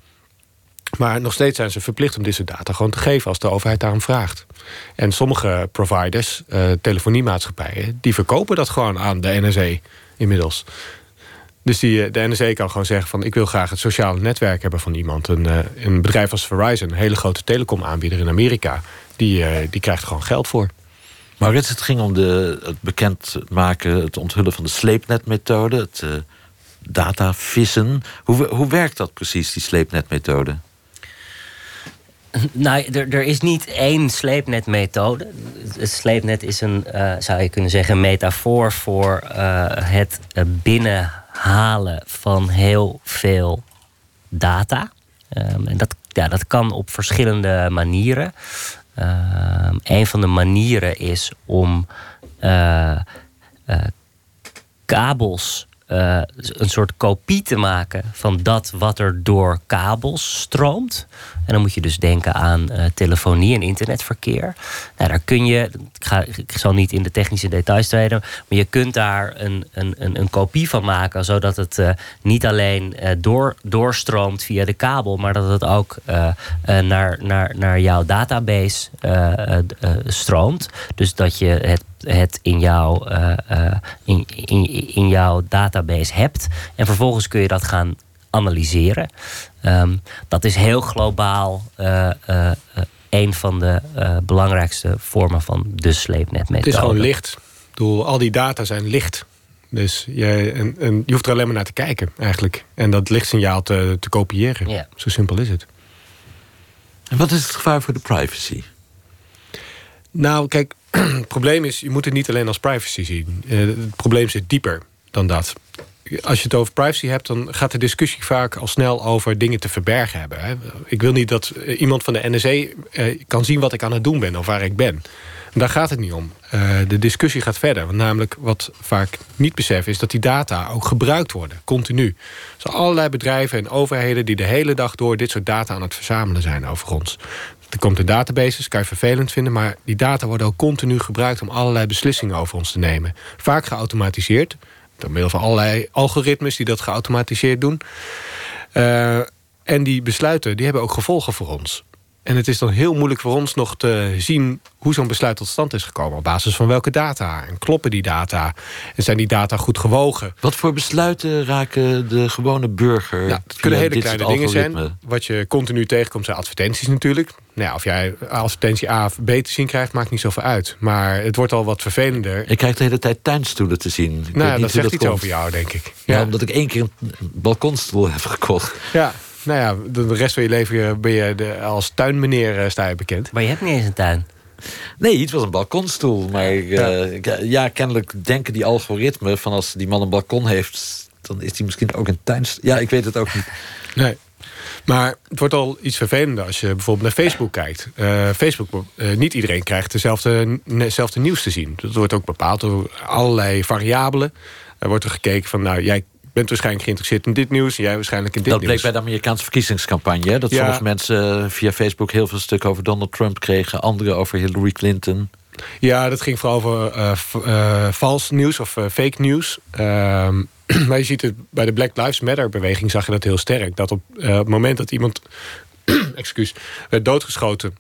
Maar nog steeds zijn ze verplicht om soort data gewoon te geven... als de overheid daarom vraagt. En sommige providers, uh, telefoniemaatschappijen... die verkopen dat gewoon aan de NSA inmiddels. Dus die, eh, de NSA kan gewoon zeggen van... ik wil graag het sociale netwerk hebben van iemand. Een, uh, een bedrijf als Verizon, een hele grote telecomaanbieder in Amerika... die, die krijgt gewoon geld voor. Maurits, het ging om de, het bekendmaken, het onthullen van de sleepnetmethode... het uh, datavissen. Hoe, hoe werkt dat precies, die sleepnetmethode? Nou, er, er is niet één sleepnetmethode. Het sleepnet is een, uh, zou je kunnen zeggen, metafoor voor uh, het binnenhalen van heel veel data. Um, en dat, ja, dat kan op verschillende manieren. Um, een van de manieren is om uh, kabels een soort kopie te maken van dat wat er door kabels stroomt. En dan moet je dus denken aan uh, telefonie en internetverkeer. Nou, daar kun je, ik, ga, ik zal niet in de technische details treden, maar je kunt daar een, een, een, een kopie van maken, zodat het uh, niet alleen door, doorstroomt via de kabel, maar dat het ook naar, naar, naar jouw database stroomt. Dus dat je het het in jouw, in, in, in jouw database hebt. En vervolgens kun je dat gaan analyseren. Um, dat is heel globaal uh, een van de belangrijkste vormen van de sleepnetmethode. Het is gewoon licht. Doel, al die data zijn licht. Dus je, en, en je hoeft er alleen maar naar te kijken, eigenlijk. En dat lichtsignaal te, te kopiëren. Zo simpel is het. En wat is het gevaar voor de privacy? Nou, kijk, het probleem is, je moet het niet alleen als privacy zien. Het probleem zit dieper dan dat. Als je het over privacy hebt, dan gaat de discussie vaak al snel over dingen te verbergen hebben. Hè. Ik wil niet dat iemand van de NSA uh, kan zien wat ik aan het doen ben of waar ik ben. Daar gaat het niet om. Uh, de discussie gaat verder. Want namelijk wat vaak niet beseffen is dat die data ook gebruikt worden. Continu. Zijn allerlei bedrijven en overheden die de hele dag door dit soort data aan het verzamelen zijn over ons. Er komt een databases, kan je vervelend vinden... maar die data worden ook continu gebruikt om allerlei beslissingen over ons te nemen. Vaak geautomatiseerd, door middel van allerlei algoritmes... die dat geautomatiseerd doen. Uh, en die besluiten die hebben ook gevolgen voor ons. En het is dan heel moeilijk voor ons nog te zien hoe zo'n besluit tot stand is gekomen. Op basis van welke data? En kloppen die data? En zijn die data goed gewogen? Wat voor besluiten raken de gewone burger? Nou, het kunnen hele kleine dingen zijn. Wat je continu tegenkomt zijn advertenties natuurlijk. Nou ja, of jij advertentie A of B te zien krijgt, maakt niet zoveel uit. Maar het wordt al wat vervelender. Ik krijg de hele tijd tuinstoelen te zien. Ik nou, dat zegt dat iets komt. over jou, denk ik. Ja, ja, omdat ik één keer een balkonstoel heb gekocht. Ja, nou ja, de rest van je leven ben je de, als tuinmeneer uh, sta je bekend. Maar je hebt niet eens een tuin. Nee, het was een balkonstoel. Maar ja. Uh, ja, kennelijk denken die algoritmen... van als die man een balkon heeft... dan is hij misschien ook een tuin... Ja, ik weet het ook niet. Nee. Maar het wordt al iets vervelender als je bijvoorbeeld naar Facebook kijkt. Uh, Facebook, uh, niet iedereen krijgt dezelfde, dezelfde nieuws te zien. Dat wordt ook bepaald door allerlei variabelen. Er wordt er gekeken van, nou, jij bent waarschijnlijk geïnteresseerd in dit nieuws... en jij waarschijnlijk in dit dat nieuws. Dat bleek bij de Amerikaanse verkiezingscampagne. Hè? Dat ja. sommige mensen via Facebook heel veel stukken over Donald Trump kregen... anderen over Hillary Clinton. Ja, dat ging vooral over uh, uh, vals nieuws of uh, fake nieuws. Ehm, maar je ziet het bij de Black Lives Matter-beweging zag je dat heel sterk. Dat op het moment dat iemand excuus, werd doodgeschoten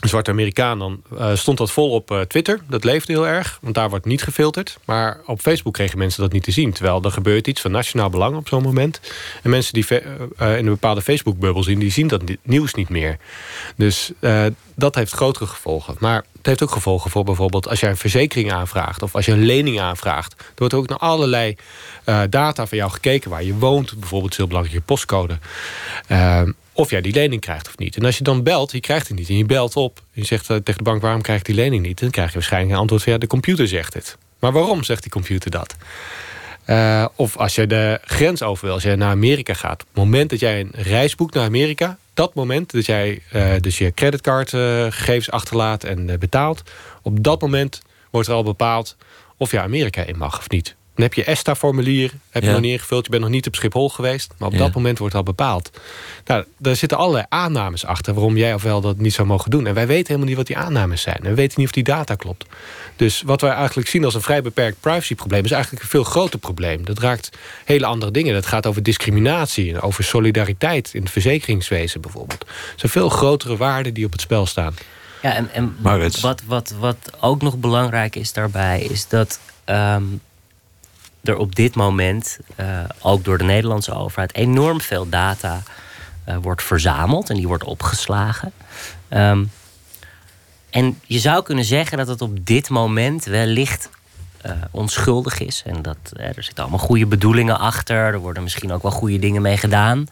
een zwarte Amerikaan, dan uh, stond dat vol op uh, Twitter. Dat leefde heel erg, want daar wordt niet gefilterd. Maar op Facebook kregen mensen dat niet te zien. Terwijl er gebeurt iets van nationaal belang op zo'n moment. En mensen die uh, in een bepaalde Facebook-bubbel zien... die zien dat nieuws niet meer. Dus dat heeft grotere gevolgen. Maar het heeft ook gevolgen voor bijvoorbeeld... als jij een verzekering aanvraagt of als je een lening aanvraagt. Er wordt ook naar allerlei data van jou gekeken... waar je woont, bijvoorbeeld heel belangrijk je postcode of jij die lening krijgt of niet. En als je dan belt, je krijgt het niet. En je belt op en je zegt eh, tegen de bank... waarom krijg ik die lening niet? Dan krijg je waarschijnlijk een antwoord van... ja, de computer zegt het. Maar waarom zegt die computer dat? Uh, of als je de grens over wil, als je naar Amerika gaat... op het moment dat jij een reis boekt naar Amerika... dat moment dat jij uh, dus je creditcardgegevens achterlaat en betaalt... op dat moment wordt er al bepaald of je Amerika in mag of niet. Dan heb je ESTA-formulier, heb je nog niet ingevuld. Je bent nog niet op Schiphol geweest. Maar op dat moment wordt al bepaald. Nou, daar zitten allerlei aannames achter... waarom jij ofwel dat niet zou mogen doen. En wij weten helemaal niet wat die aannames zijn. En we weten niet of die data klopt. Dus wat wij eigenlijk zien als een vrij beperkt privacyprobleem... is eigenlijk een veel groter probleem. Dat raakt hele andere dingen. Dat gaat over discriminatie en over solidariteit... in het verzekeringswezen bijvoorbeeld. Zijn veel grotere waarden die op het spel staan. Ja, en, en wat, wat, wat ook nog belangrijk is daarbij... is dat... Ehm, er op dit moment, uh, ook door de Nederlandse overheid, enorm veel data uh, wordt verzameld en die wordt opgeslagen. Um, en je zou kunnen zeggen dat het op dit moment wellicht uh, onschuldig is. En dat er zitten allemaal goede bedoelingen achter. Er worden misschien ook wel goede dingen mee gedaan.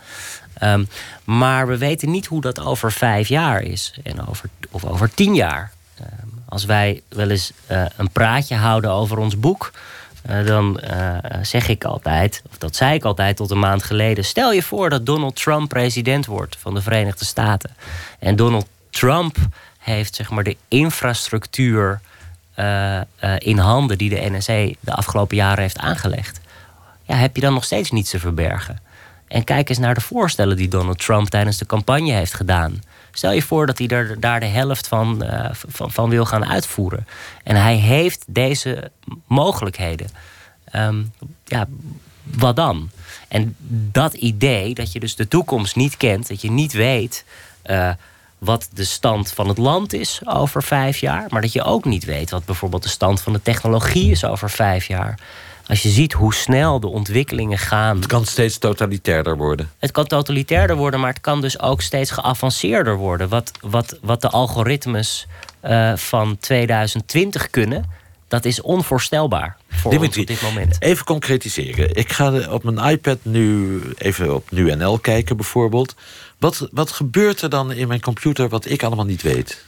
Um, maar we weten niet hoe dat over vijf jaar is. En over, of over tien jaar. Um, als wij wel eens een praatje houden over ons boek uh, dan uh, zeg ik altijd, of dat zei ik altijd tot een maand geleden. Stel je voor dat Donald Trump president wordt van de Verenigde Staten. En Donald Trump heeft zeg maar de infrastructuur uh, in handen die de NSA de afgelopen jaren heeft aangelegd. Ja, heb je dan nog steeds niets te verbergen? En kijk eens naar de voorstellen die Donald Trump tijdens de campagne heeft gedaan. Stel je voor dat hij er daar de helft van, uh, van, van, wil gaan uitvoeren. En hij heeft deze mogelijkheden. Um, ja, wat dan? En dat idee dat je dus de toekomst niet kent, dat je niet weet uh, wat de stand van het land is over vijf jaar, maar dat je ook niet weet wat bijvoorbeeld de stand van de technologie is over vijf jaar als je ziet hoe snel de ontwikkelingen gaan. Het kan steeds totalitairder worden. Het kan totalitairder worden, maar het kan dus ook steeds geavanceerder worden. Wat, wat, wat de algoritmes uh, van 2020 kunnen, dat is onvoorstelbaar voor Dimitri, ons op dit moment. Even concretiseren. Ik ga op mijn iPad nu even op NuNL kijken bijvoorbeeld. Wat, wat gebeurt er dan in mijn computer wat ik allemaal niet weet?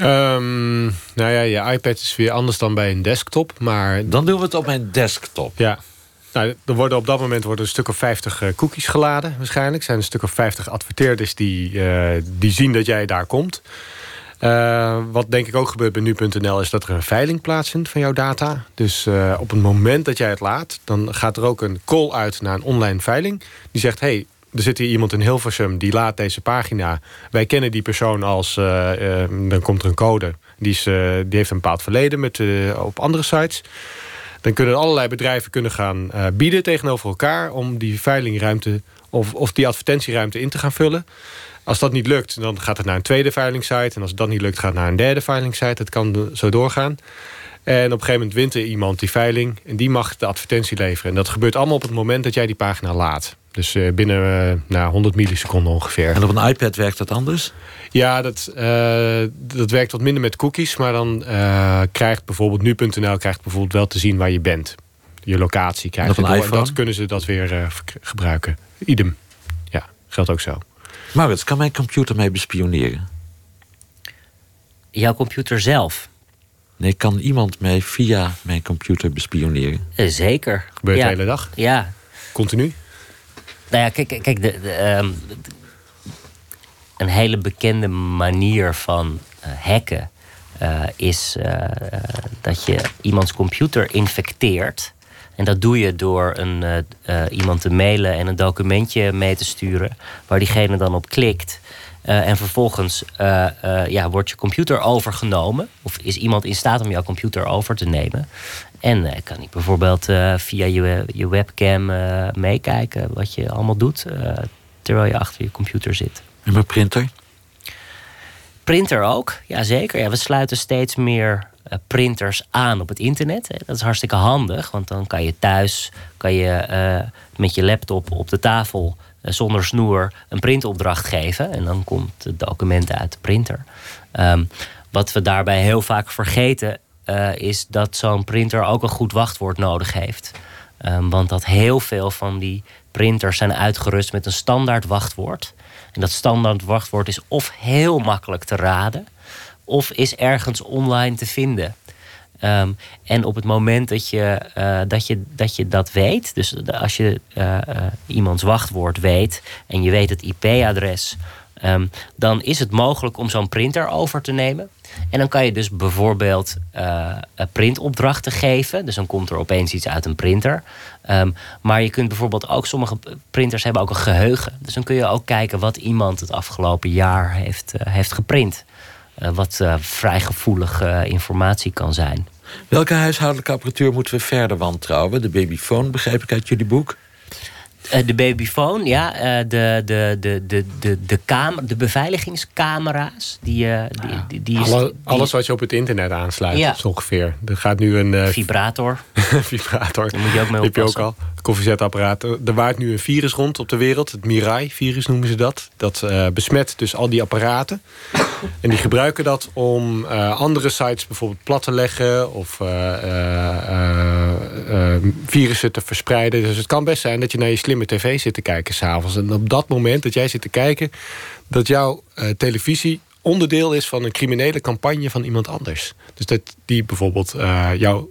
Um, nou ja, je iPad is weer anders dan bij een desktop. Maar... Dan doen we het op mijn desktop. Ja. Nou, er worden op dat moment worden een stuk of 50 uh, cookies geladen waarschijnlijk. Er zijn een stuk of 50 adverteerders die, uh, die zien dat jij daar komt. Uh, wat denk ik ook gebeurt bij nu.nl is dat er een veiling plaatsvindt van jouw data. Dus op het moment dat jij het laat, dan gaat er ook een call uit naar een online veiling. Die zegt, hey, er zit hier iemand in Hilversum die laat deze pagina. Wij kennen die persoon als... Uh, uh, dan komt er een code. Die, is, uh, die heeft een bepaald verleden met, op andere sites. Dan kunnen allerlei bedrijven kunnen gaan bieden tegenover elkaar... om die veilingruimte of, of die advertentieruimte in te gaan vullen. Als dat niet lukt, dan gaat het naar een tweede veilingsite. En als dat niet lukt, gaat het naar een derde veilingsite. Het kan zo doorgaan. En op een gegeven moment wint er iemand die veiling... en die mag de advertentie leveren. En dat gebeurt allemaal op het moment dat jij die pagina laat. Dus uh, binnen uh, nou, 100 milliseconden ongeveer. En op een iPad werkt dat anders? Ja, dat, uh, dat werkt wat minder met cookies. Maar dan krijgt bijvoorbeeld nu.nl krijgt bijvoorbeeld wel te zien waar je bent. Je locatie krijgt en op een iPhone? dat kunnen ze dat weer gebruiken. Idem. Ja, geldt ook zo. Maurits, kan mijn computer mij bespioneren? Jouw computer zelf? Nee, kan iemand mij via mijn computer bespioneren? Zeker. Gebeurt de hele dag? Ja. Continu? Nou ja, kijk, kijk de, um, een hele bekende manier van uh, hacken uh, is uh, dat je iemands computer infecteert. En dat doe je door een, iemand te mailen en een documentje mee te sturen, waar diegene dan op klikt. en vervolgens ja, wordt je computer overgenomen. Of is iemand in staat om jouw computer over te nemen. En uh, kan ik bijvoorbeeld uh, via je, je webcam uh, meekijken wat je allemaal doet terwijl je achter je computer zit. En mijn printer? printer ook, ja zeker. Ja, we sluiten steeds meer eh, printers aan op het internet. Dat is hartstikke handig, want dan kan je thuis kan je, met je laptop op de tafel zonder snoer een printopdracht geven. En dan komt het document uit de printer. Um, wat we daarbij heel vaak vergeten, is dat zo'n printer ook een goed wachtwoord nodig heeft. Um, want dat heel veel van die printers zijn uitgerust met een standaard wachtwoord. En dat standaard wachtwoord is of heel makkelijk te raden, of is ergens online te vinden. Um, en op het moment dat je, uh, dat, je, dat je dat weet, dus als je uh, iemands wachtwoord weet en je weet het IP-adres, um, dan is het mogelijk om zo'n printer over te nemen. En dan kan je dus bijvoorbeeld uh, printopdrachten geven. Dus dan komt er opeens iets uit een printer. Um, maar je kunt bijvoorbeeld ook, sommige printers hebben ook een geheugen. Dus dan kun je ook kijken wat iemand het afgelopen jaar heeft, uh, heeft geprint. Uh, wat vrij gevoelige informatie kan zijn. Welke huishoudelijke apparatuur moeten we verder wantrouwen? De babyfoon, begrijp ik uit jullie boek. Uh, de babyfoon, ja. Uh, de, de, de, de, de, de, kamer, de beveiligingscamera's. Die, uh, die, die, die, Alle, alles wat je op het internet aansluit, ja. zo ongeveer. Er gaat nu een... vibrator. vibrator. Daar moet je ook mee oppassen. heb je ook al. Koffiezetapparaat. Er waart nu een virus rond op de wereld. Het Mirai-virus noemen ze dat. Dat besmet dus al die apparaten. en die gebruiken dat om andere sites bijvoorbeeld plat te leggen... of virussen te verspreiden. Dus het kan best zijn dat je naar je slimme tv zit te kijken s'avonds. En op dat moment dat jij zit te kijken... dat jouw televisie onderdeel is van een criminele campagne van iemand anders. Dus dat die bijvoorbeeld jouw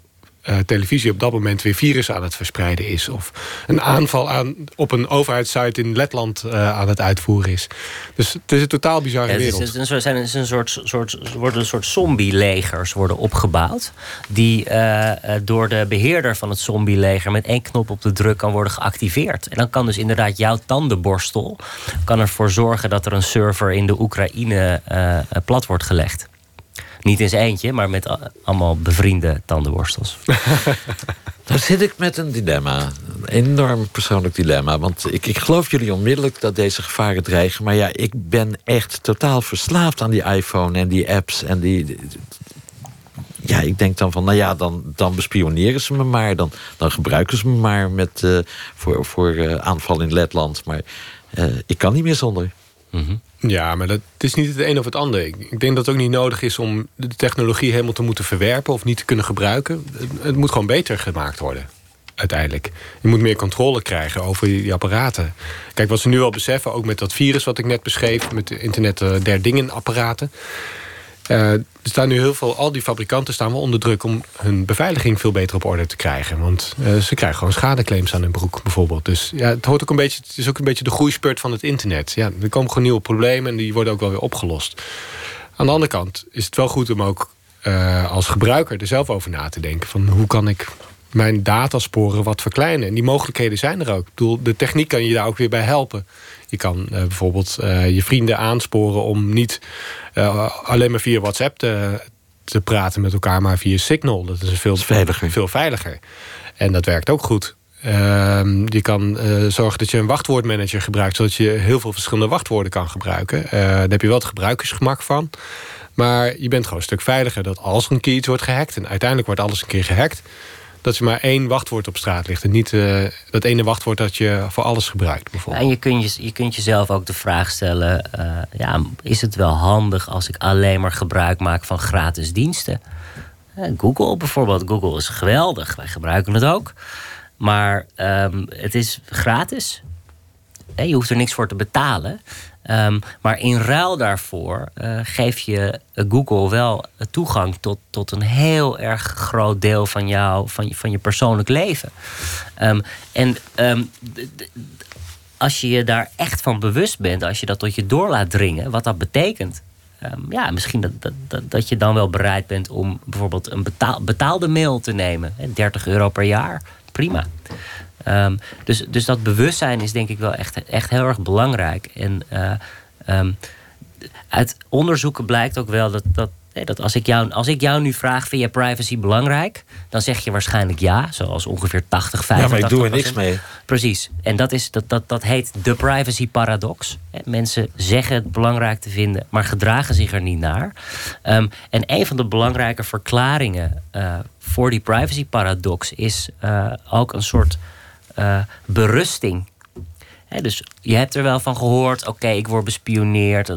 uh, televisie op dat moment weer virus aan het verspreiden is. Of een aanval aan, op een overheidssite in Letland uh, aan het uitvoeren is. Dus het is een totaal bizarre ja, wereld. Het is, een, zijn, het is een soort, soort, worden een soort zombie-legers worden opgebouwd. Die uh, door de beheerder van het zombie-leger met één knop op de druk kan worden geactiveerd. En dan kan dus inderdaad jouw tandenborstel kan ervoor zorgen dat er een server in de Oekraïne plat wordt gelegd. Niet in zijn eentje, maar met allemaal bevriende tandenborstels. Dan zit ik met een dilemma. Een enorm persoonlijk dilemma. Want ik, ik geloof jullie onmiddellijk dat deze gevaren dreigen. Maar ja, ik ben echt totaal verslaafd aan die iPhone en die apps en die. Ja, ik denk dan van, nou ja, dan, dan bespioneren ze me maar. Dan, dan gebruiken ze me maar met, uh, voor, voor uh, aanval in Letland. Maar uh, ik kan niet meer zonder. Mm -hmm. Ja, maar dat het is niet het een of het ander. Ik denk dat het ook niet nodig is om de technologie helemaal te moeten verwerpen of niet te kunnen gebruiken. Het moet gewoon beter gemaakt worden. Uiteindelijk. Je moet meer controle krijgen over die apparaten. Kijk, wat ze nu al beseffen, ook met dat virus wat ik net beschreef, met de internet der dingen apparaten. Uh, er staan nu heel veel, al die fabrikanten staan wel onder druk om hun beveiliging veel beter op orde te krijgen. Want uh, ze krijgen gewoon schadeclaims aan hun broek bijvoorbeeld. Dus ja, het, hoort ook een beetje, het is ook een beetje de groeispurt van het internet. Ja, er komen gewoon nieuwe problemen en die worden ook wel weer opgelost. Aan de andere kant is het wel goed om ook uh, als gebruiker er zelf over na te denken. Van hoe kan ik mijn datasporen wat verkleinen? En die mogelijkheden zijn er ook. Ik bedoel, de techniek kan je daar ook weer bij helpen. Je kan uh, bijvoorbeeld uh, je vrienden aansporen om niet uh, alleen maar via WhatsApp te, te, praten met elkaar, maar via Signal. Dat is veel, veiliger. veel veiliger. En dat werkt ook goed. je kan zorgen dat je een wachtwoordmanager gebruikt, zodat je heel veel verschillende wachtwoorden kan gebruiken. daar heb je wel het gebruikersgemak van. Maar je bent gewoon een stuk veiliger dat als er een keer iets wordt gehackt, en uiteindelijk wordt alles een keer gehackt, dat er maar één wachtwoord op straat ligt. En niet uh, dat ene wachtwoord dat je voor alles gebruikt. Bijvoorbeeld. En je kunt, je, je kunt jezelf ook de vraag stellen: uh, ja, is het wel handig als ik alleen maar gebruik maak van gratis diensten? Uh, Google bijvoorbeeld. Google is geweldig. Wij gebruiken het ook. Maar um, het is gratis. Je hoeft er niks voor te betalen. Um, maar in ruil daarvoor uh, geef je Google wel toegang tot, tot een heel erg groot deel van, jou, van, van je persoonlijk leven. Um, en um, als je je daar echt van bewust bent, als je dat tot je door laat dringen, wat dat betekent. ja, misschien dat, dat, dat, dat, je dan wel bereid bent om bijvoorbeeld een betaal, betaalde mail te nemen. 30 euro per jaar, prima. Um, dus, dus dat bewustzijn is denk ik wel echt, echt heel erg belangrijk. En uh, um, uit onderzoeken blijkt ook wel dat, dat Dat als ik, jou, als ik jou nu vraag, vind je privacy belangrijk? Dan zeg je waarschijnlijk ja, zoals ongeveer 80, 85 Ja, maar ik doe er niks mee. Precies. En dat, is, dat, dat, dat heet de privacy paradox. Mensen zeggen het belangrijk te vinden, maar gedragen zich er niet naar. Um, en een van de belangrijke verklaringen uh, voor die privacy paradox is uh, ook een soort uh, berusting. He, dus je hebt er wel van gehoord, oké, okay, ik word bespioneerd.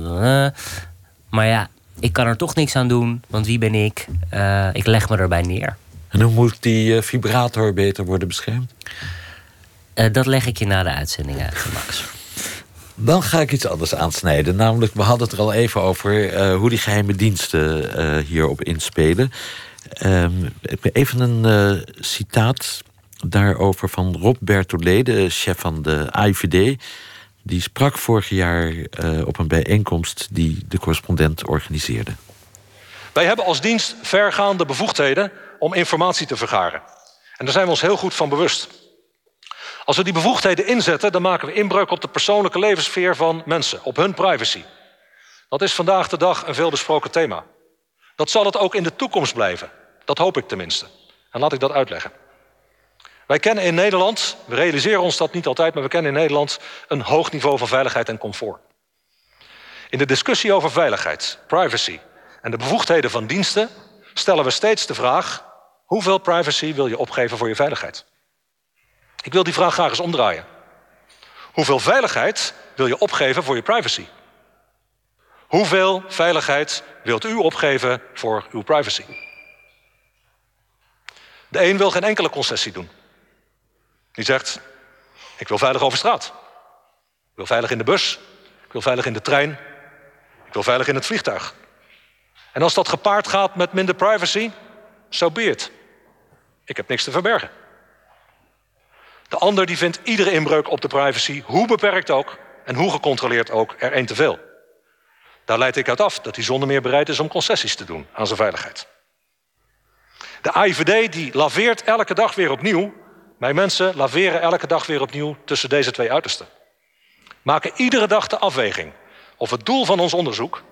maar ja, ik kan er toch niks aan doen, want wie ben ik? Uh, ik leg me erbij neer. En hoe moet die uh, vibrator beter worden beschermd? Uh, dat leg ik je na de uitzending uit, Max. Dan ga ik iets anders aansnijden. Namelijk, we hadden het er al even over hoe die geheime diensten hierop inspelen. Um, even een citaat daarover van Rob Bertollet, de chef van de AIVD. Die sprak vorig jaar uh, op een bijeenkomst die de correspondent organiseerde. Wij hebben als dienst vergaande bevoegdheden om informatie te vergaren. En daar zijn we ons heel goed van bewust. Als we die bevoegdheden inzetten, dan maken we inbreuk op de persoonlijke levenssfeer van mensen, op hun privacy. Dat is vandaag de dag een veelbesproken thema. Dat zal het ook in de toekomst blijven. Dat hoop ik tenminste. En laat ik dat uitleggen. Wij kennen in Nederland, we realiseren ons dat niet altijd, maar we kennen in Nederland een hoog niveau van veiligheid en comfort. In de discussie over veiligheid, privacy en de bevoegdheden van diensten stellen we steeds de vraag: hoeveel privacy wil je opgeven voor je veiligheid? Ik wil die vraag graag eens omdraaien. Hoeveel veiligheid wil je opgeven voor je privacy? Hoeveel veiligheid wilt u opgeven voor uw privacy? De een wil geen enkele concessie doen. Die zegt, ik wil veilig over straat. Ik wil veilig in de bus. Ik wil veilig in de trein. Ik wil veilig in het vliegtuig. En als dat gepaard gaat met minder privacy, so be it. Ik heb niks te verbergen. De ander die vindt iedere inbreuk op de privacy, hoe beperkt ook en hoe gecontroleerd ook, er één te veel. Daar leid ik uit af dat hij zonder meer bereid is om concessies te doen aan zijn veiligheid. De AIVD die laveert elke dag weer opnieuw wij mensen laveren elke dag weer opnieuw tussen deze twee uitersten. Maken iedere dag de afweging of het doel van ons onderzoek,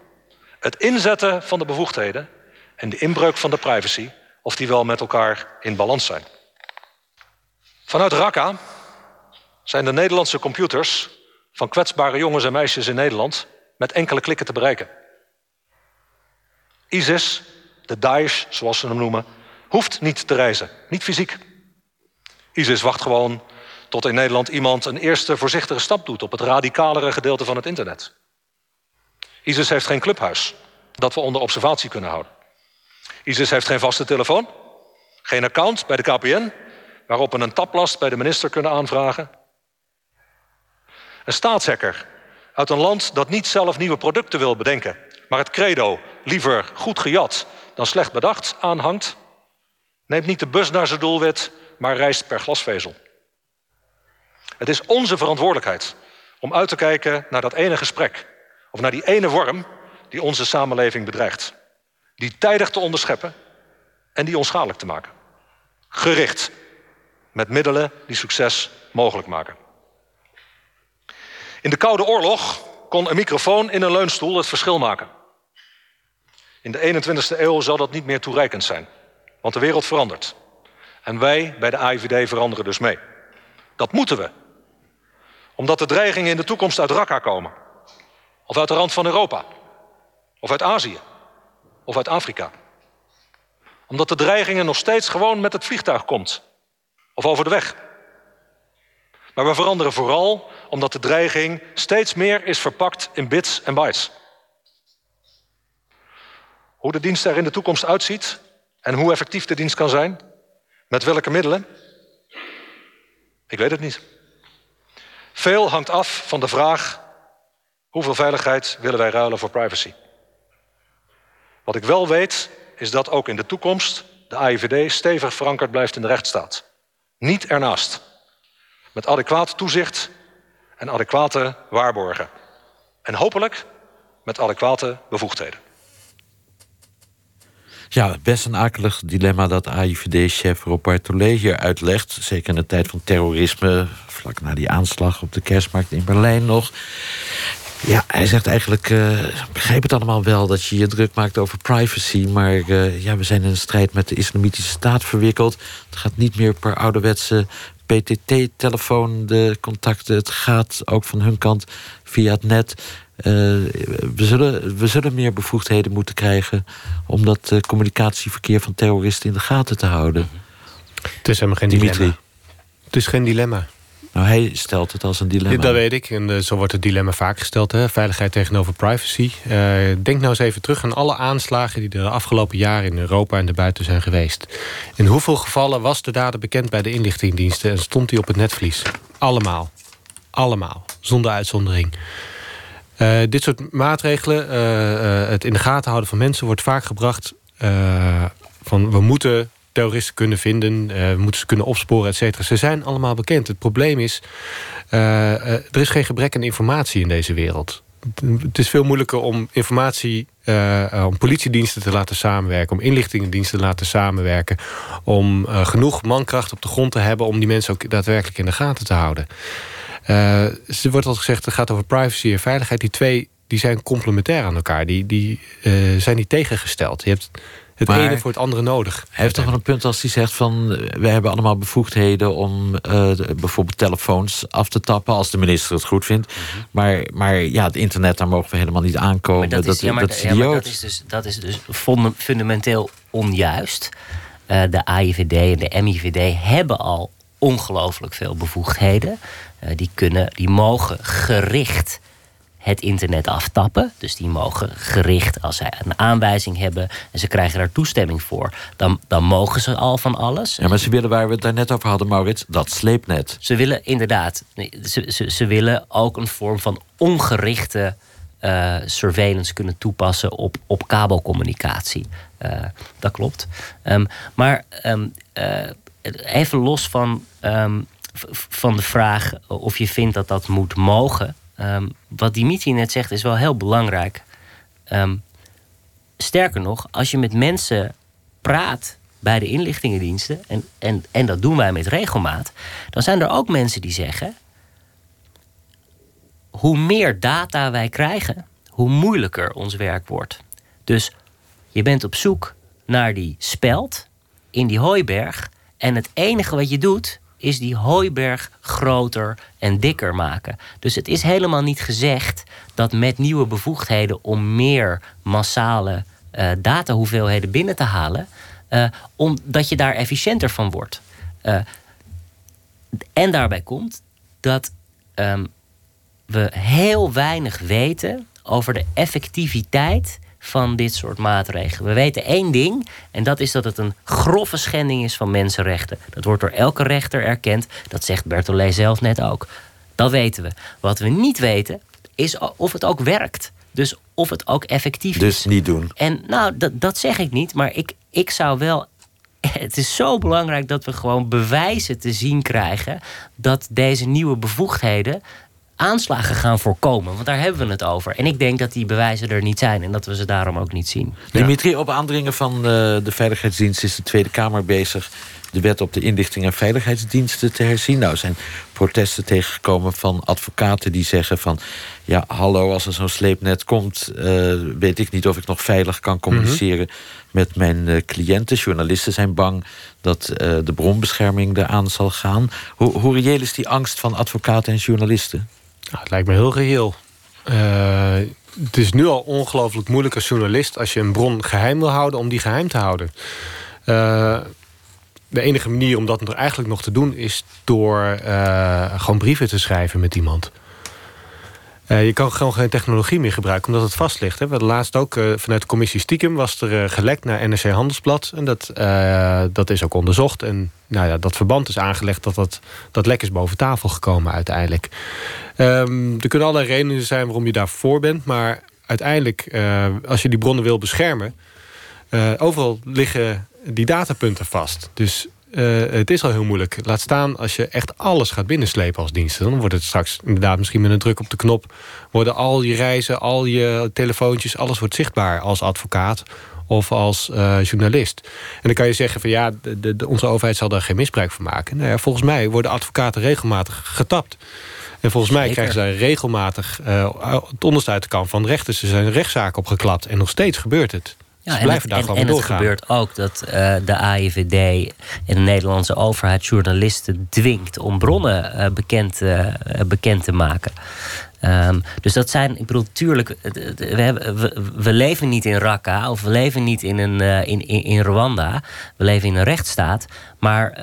het inzetten van de bevoegdheden en de inbreuk van de privacy, of die wel met elkaar in balans zijn. Vanuit Raqqa zijn de Nederlandse computers van kwetsbare jongens en meisjes in Nederland met enkele klikken te bereiken. ISIS, de Daesh zoals ze hem noemen, hoeft niet te reizen, niet fysiek. ISIS wacht gewoon tot in Nederland iemand een eerste voorzichtige stap doet op het radicalere gedeelte van het internet. ISIS heeft geen clubhuis dat we onder observatie kunnen houden. ISIS heeft geen vaste telefoon, geen account bij de KPN waarop we een tablast bij de minister kunnen aanvragen. Een staatshacker uit een land dat niet zelf nieuwe producten wil bedenken, maar het credo liever goed gejat dan slecht bedacht aanhangt, neemt niet de bus naar zijn doelwit, maar reist per glasvezel. Het is onze verantwoordelijkheid om uit te kijken naar dat ene gesprek of naar die ene worm die onze samenleving bedreigt. Die tijdig te onderscheppen en die onschadelijk te maken. Gericht met middelen die succes mogelijk maken. In de Koude Oorlog kon een microfoon in een leunstoel het verschil maken. In de 21ste eeuw zal dat niet meer toereikend zijn, want de wereld verandert. En wij bij de AIVD veranderen dus mee. Dat moeten we. Omdat de dreigingen in de toekomst uit Raqqa komen. Of uit de rand van Europa. Of uit Azië. Of uit Afrika. Omdat de dreigingen nog steeds gewoon met het vliegtuig komt. Of over de weg. Maar we veranderen vooral omdat de dreiging steeds meer is verpakt in bits en bytes. Hoe de dienst er in de toekomst uitziet en hoe effectief de dienst kan zijn, met welke middelen? Ik weet het niet. Veel hangt af van de vraag: hoeveel veiligheid willen wij ruilen voor privacy? Wat ik wel weet, is dat ook in de toekomst de AIVD stevig verankerd blijft in de rechtsstaat. Niet ernaast. Met adequaat toezicht en adequate waarborgen. En hopelijk met adequate bevoegdheden. Ja, best een akelig dilemma dat AIVD-chef Rob Bartolet hier uitlegt. Zeker in de tijd van terrorisme, vlak na die aanslag op de kerstmarkt in Berlijn nog. Ja, hij zegt eigenlijk, uh, begrijp het allemaal wel dat je je druk maakt over privacy, maar uh, ja, we zijn in een strijd met de islamitische staat verwikkeld. Het gaat niet meer per ouderwetse PTT-telefoon de contacten. Het gaat ook van hun kant via het net. Uh, we, zullen, we zullen meer bevoegdheden moeten krijgen om dat communicatieverkeer van terroristen in de gaten te houden. Het is helemaal geen Dimitri. dilemma. Het is geen dilemma. Nou, hij stelt het als een dilemma. Dat weet ik. En uh, zo wordt het dilemma vaak gesteld. Hè? Veiligheid tegenover privacy. Uh, denk nou eens even terug aan alle aanslagen... die de afgelopen jaren in Europa en buiten zijn geweest. In hoeveel gevallen was de dader bekend bij de inlichtingendiensten... en stond hij op het netvlies? Allemaal. Allemaal. Zonder uitzondering. Uh, dit soort maatregelen, het in de gaten houden van mensen... wordt vaak gebracht van we moeten terroristen kunnen vinden. We moeten ze kunnen opsporen, et cetera. Ze zijn allemaal bekend. Het probleem is, er is geen gebrek aan informatie in deze wereld. Het is veel moeilijker om informatie, om politiediensten te laten samenwerken... om inlichtingendiensten te laten samenwerken... om genoeg mankracht op de grond te hebben... om die mensen ook daadwerkelijk in de gaten te houden. Er wordt al gezegd, het gaat over privacy en veiligheid. Die twee die zijn complementair aan elkaar. Die, die zijn niet tegengesteld. Je hebt het ene voor het andere nodig. Hij heeft toch wel een punt als hij zegt van... wij hebben allemaal bevoegdheden om uh, bijvoorbeeld telefoons af te tappen... als de minister het goed vindt. Mhm. maar, maar ja, het internet, daar mogen we helemaal niet aankomen. dat, is, ja, maar, dat, is ja, dat is dus, dat is dus fundamenteel onjuist. Uh, de AIVD en de MIVD hebben al ongelooflijk veel bevoegdheden. Uh, die, kunnen, die mogen gericht het internet aftappen. Dus die mogen gericht, als zij een aanwijzing hebben en ze krijgen daar toestemming voor, dan, dan mogen ze al van alles. Ja, maar ze willen waar we het daar net over hadden, Maurits, dat sleepnet. Ze willen inderdaad, ze, ze, ze willen ook een vorm van ongerichte uh, surveillance kunnen toepassen op, op kabelcommunicatie. Uh, dat klopt. Um, maar um, uh, even los van, um, van de vraag of je vindt dat dat moet mogen. Um, wat Dimitri net zegt is wel heel belangrijk. Um, sterker nog, als je met mensen praat bij de inlichtingendiensten, en, en, en dat doen wij met regelmaat, dan zijn er ook mensen die zeggen: hoe meer data wij krijgen, hoe moeilijker ons werk wordt. Dus je bent op zoek naar die speld in die hooiberg, en het enige wat je doet is die hooiberg groter en dikker maken. Dus het is helemaal niet gezegd dat met nieuwe bevoegdheden om meer massale uh, datahoeveelheden binnen te halen, uh, omdat je daar efficiënter van wordt. Uh, en daarbij komt dat um, we heel weinig weten over de effectiviteit van dit soort maatregelen. We weten één ding, en dat is dat het een grove schending is van mensenrechten. Dat wordt door elke rechter erkend. Dat zegt Bertolet zelf net ook. Dat weten we. Wat we niet weten, is of het ook werkt. Dus of het ook effectief dus is. Dus niet doen. En nou, dat, dat zeg ik niet, maar ik, ik zou wel het is zo belangrijk dat we gewoon bewijzen te zien krijgen dat deze nieuwe bevoegdheden aanslagen gaan voorkomen. Want daar hebben we het over. En ik denk dat die bewijzen er niet zijn en dat we ze daarom ook niet zien. Dimitri, op aandringen van de, eh, de Veiligheidsdienst is de Tweede Kamer bezig de wet op de inlichting en veiligheidsdiensten te herzien. Nou zijn protesten tegengekomen van advocaten die zeggen van... ja, hallo, als er zo'n sleepnet komt... Uh, weet ik niet of ik nog veilig kan communiceren mhm. met mijn uh, cliënten. Journalisten zijn bang dat uh, de bronbescherming eraan zal gaan. Hoe, hoe reëel is die angst van advocaten en journalisten? Nou, het lijkt me heel geheel. Uh, het is nu al ongelooflijk moeilijk als journalist... als je een bron geheim wil houden, om die geheim te houden. Uh, de enige manier om dat eigenlijk nog te doen... is door uh, gewoon brieven te schrijven met iemand. Uh, je kan gewoon geen technologie meer gebruiken omdat het vast ligt. Hè. We hadden laatst ook uh, vanuit de commissie Stiekem... was er uh, gelekt naar NRC Handelsblad. En dat, dat is ook onderzocht. En nou ja, dat verband is aangelegd dat dat, dat lek is boven tafel gekomen uiteindelijk. Um, er kunnen allerlei redenen zijn waarom je daarvoor bent. Maar uiteindelijk, als je die bronnen wil beschermen... overal liggen die datapunten vast. Dus uh, het is al heel moeilijk. Laat staan als je echt alles gaat binnenslepen als diensten. Dan wordt het straks inderdaad misschien met een druk op de knop... worden al je reizen, al je telefoontjes... alles wordt zichtbaar als advocaat of als uh, journalist. En dan kan je zeggen van ja, de, de, onze overheid zal daar geen misbruik van maken. Nou ja, volgens mij worden advocaten regelmatig getapt. En volgens mij krijgen zij regelmatig uh, het onderste uit de kant van rechters. Er zijn rechtszaken opgeklapt en nog steeds gebeurt het. Ja, en het, en, en het gebeurt ook dat uh, de AIVD en de Nederlandse overheid journalisten dwingt om bronnen uh, bekend, uh, bekend te maken. Um, dus dat zijn, ik bedoel, tuurlijk, we, hebben, we, we, leven niet in Raqqa of we leven niet in, een, in, in, in Rwanda. We leven in een rechtsstaat. Maar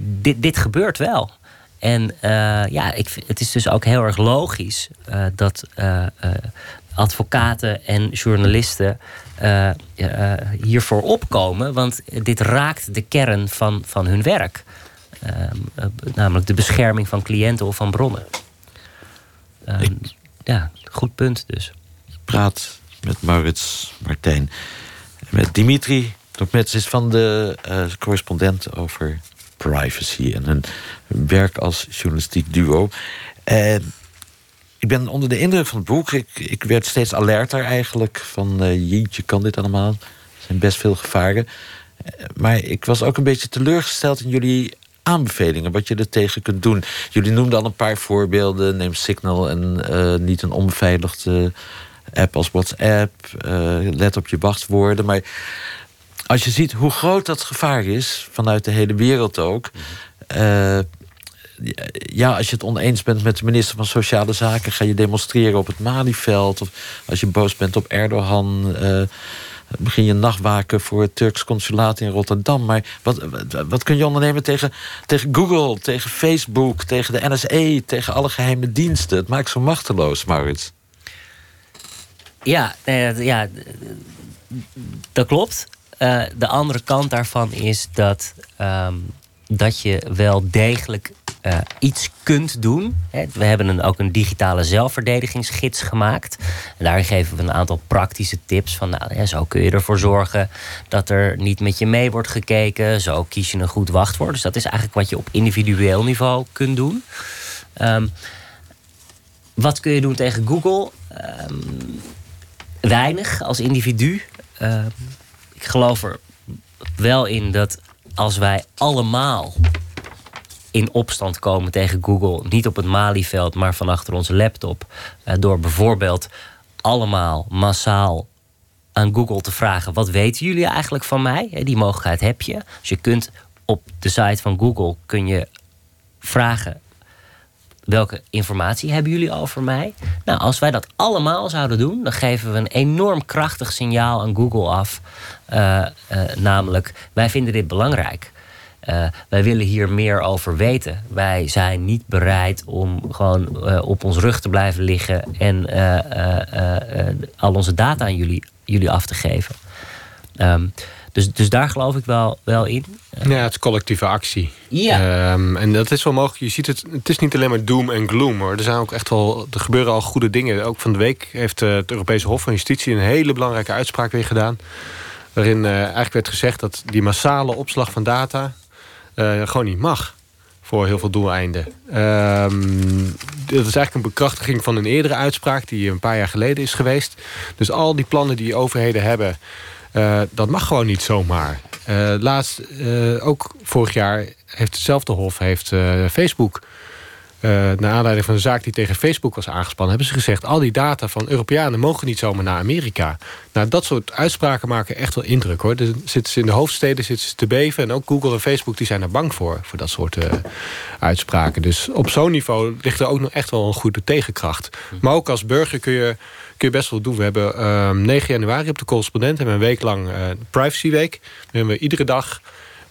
dit, dit gebeurt wel. En ja, ik, het is dus ook heel erg logisch dat advocaten en journalisten uh, uh, hiervoor opkomen. Want dit raakt de kern van, van hun werk. Uh, namelijk de bescherming van cliënten of van bronnen. Ehm, ja, goed punt dus. Ik praat met Maurits Martijn. Met Dimitri Dokmets is van de correspondent over privacy en hun werk als journalistiek duo. En ik ben onder de indruk van het boek. Ik, ik werd steeds alerter eigenlijk. Van uh, jeetje, kan dit allemaal? Er zijn best veel gevaren. Eh, maar ik was ook een beetje teleurgesteld in jullie aanbevelingen. Wat je er tegen kunt doen. Jullie noemden al een paar voorbeelden. Neem Signal en uh, niet een onbeveiligde app als WhatsApp. let op je wachtwoorden. Maar als je ziet hoe groot dat gevaar is, vanuit de hele wereld ook ja, als je het oneens bent met de minister van Sociale Zaken, ga je demonstreren op het Malieveld. Of als je boos bent op Erdogan, uh, begin je nachtwaken voor het Turks consulaat in Rotterdam. Maar wat, wat, kun je ondernemen tegen, tegen Google, tegen Facebook, tegen de NSE, tegen alle geheime diensten? Het maakt zo machteloos, Maurits. Ja, ja dat klopt. Uh, de andere kant daarvan is dat, um, dat je wel degelijk uh, iets kunt doen. We hebben een, ook een digitale zelfverdedigingsgids gemaakt. Daarin geven we een aantal praktische tips. Van, nou, ja, zo kun je ervoor zorgen dat er niet met je mee wordt gekeken. Zo kies je een goed wachtwoord. Dus dat is eigenlijk wat je op individueel niveau kunt doen. Um, wat kun je doen tegen Google? Um, weinig als individu. Um, ik geloof er wel in dat als wij allemaal in opstand komen tegen Google. Niet op het Malieveld, maar van achter onze laptop. Uh, door bijvoorbeeld allemaal massaal aan Google te vragen: wat weten jullie eigenlijk van mij? Die mogelijkheid heb je. Dus je kunt op de site van Google kun je vragen. Welke informatie hebben jullie over mij? Nou, als wij dat allemaal zouden doen, dan geven we een enorm krachtig signaal aan Google af. Uh, uh, namelijk, wij vinden dit belangrijk. Uh, wij willen hier meer over weten. Wij zijn niet bereid om gewoon uh, op ons rug te blijven liggen en uh, al onze data aan jullie, jullie af te geven. Um, dus, dus daar geloof ik wel, wel in. Ja, het is collectieve actie. Ja. Um, en dat is wel mogelijk. Je ziet het, het is niet alleen maar doom en gloom hoor. Er zijn ook echt wel, er gebeuren al goede dingen. Ook van de week heeft het Europese Hof van Justitie een hele belangrijke uitspraak weer gedaan. Waarin eigenlijk werd gezegd dat die massale opslag van data gewoon niet mag. Voor heel veel doeleinden. Um, dat is eigenlijk een bekrachtiging van een eerdere uitspraak... die een paar jaar geleden is geweest. Dus al die plannen die overheden hebben... Uh, dat mag gewoon niet zomaar. Uh, laatst, ook vorig jaar, heeft hetzelfde hof... heeft Facebook uh, naar aanleiding van een zaak die tegen Facebook was aangespannen... hebben ze gezegd, al die data van Europeanen mogen niet zomaar naar Amerika. Nou, dat soort uitspraken maken echt wel indruk, hoor. Zitten ze in de hoofdsteden zitten ze te beven... en ook Google en Facebook die zijn er bang voor, voor dat soort uh, uitspraken. Dus op zo'n niveau ligt er ook nog echt wel een goede tegenkracht. Maar ook als burger kun je, kun je best wel doen. We hebben uh, ehm, 9 januari op de correspondent... hebben een week lang uh, Privacy Week. We hebben iedere dag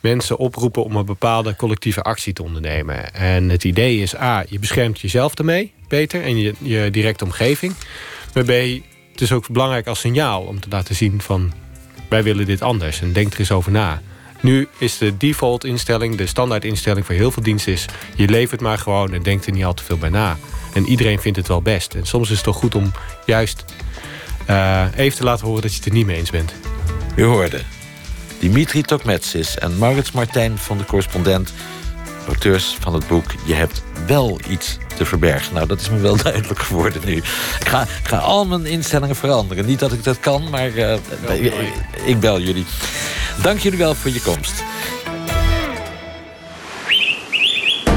mensen oproepen om een bepaalde collectieve actie te ondernemen. En het idee is, A, je beschermt jezelf ermee beter en je, je directe omgeving. Maar B, het is ook belangrijk als signaal om te laten zien van... wij willen dit anders en denk er eens over na. Nu is de default instelling, de standaard instelling voor heel veel diensten is... je levert maar gewoon en denkt er niet al te veel bij na. En iedereen vindt het wel best. En soms is het toch goed om juist uh, even te laten horen dat je het er niet mee eens bent. U hoorde Dimitri Tokmetsis en Maurits Martijn van de correspondent... auteurs van het boek Je hebt wel iets te verbergen. Nou, dat is me wel duidelijk geworden nu. Ik ga, ga al mijn instellingen veranderen. Niet dat ik dat kan, maar uh, ik, ik bel jullie. Dank jullie wel voor je komst.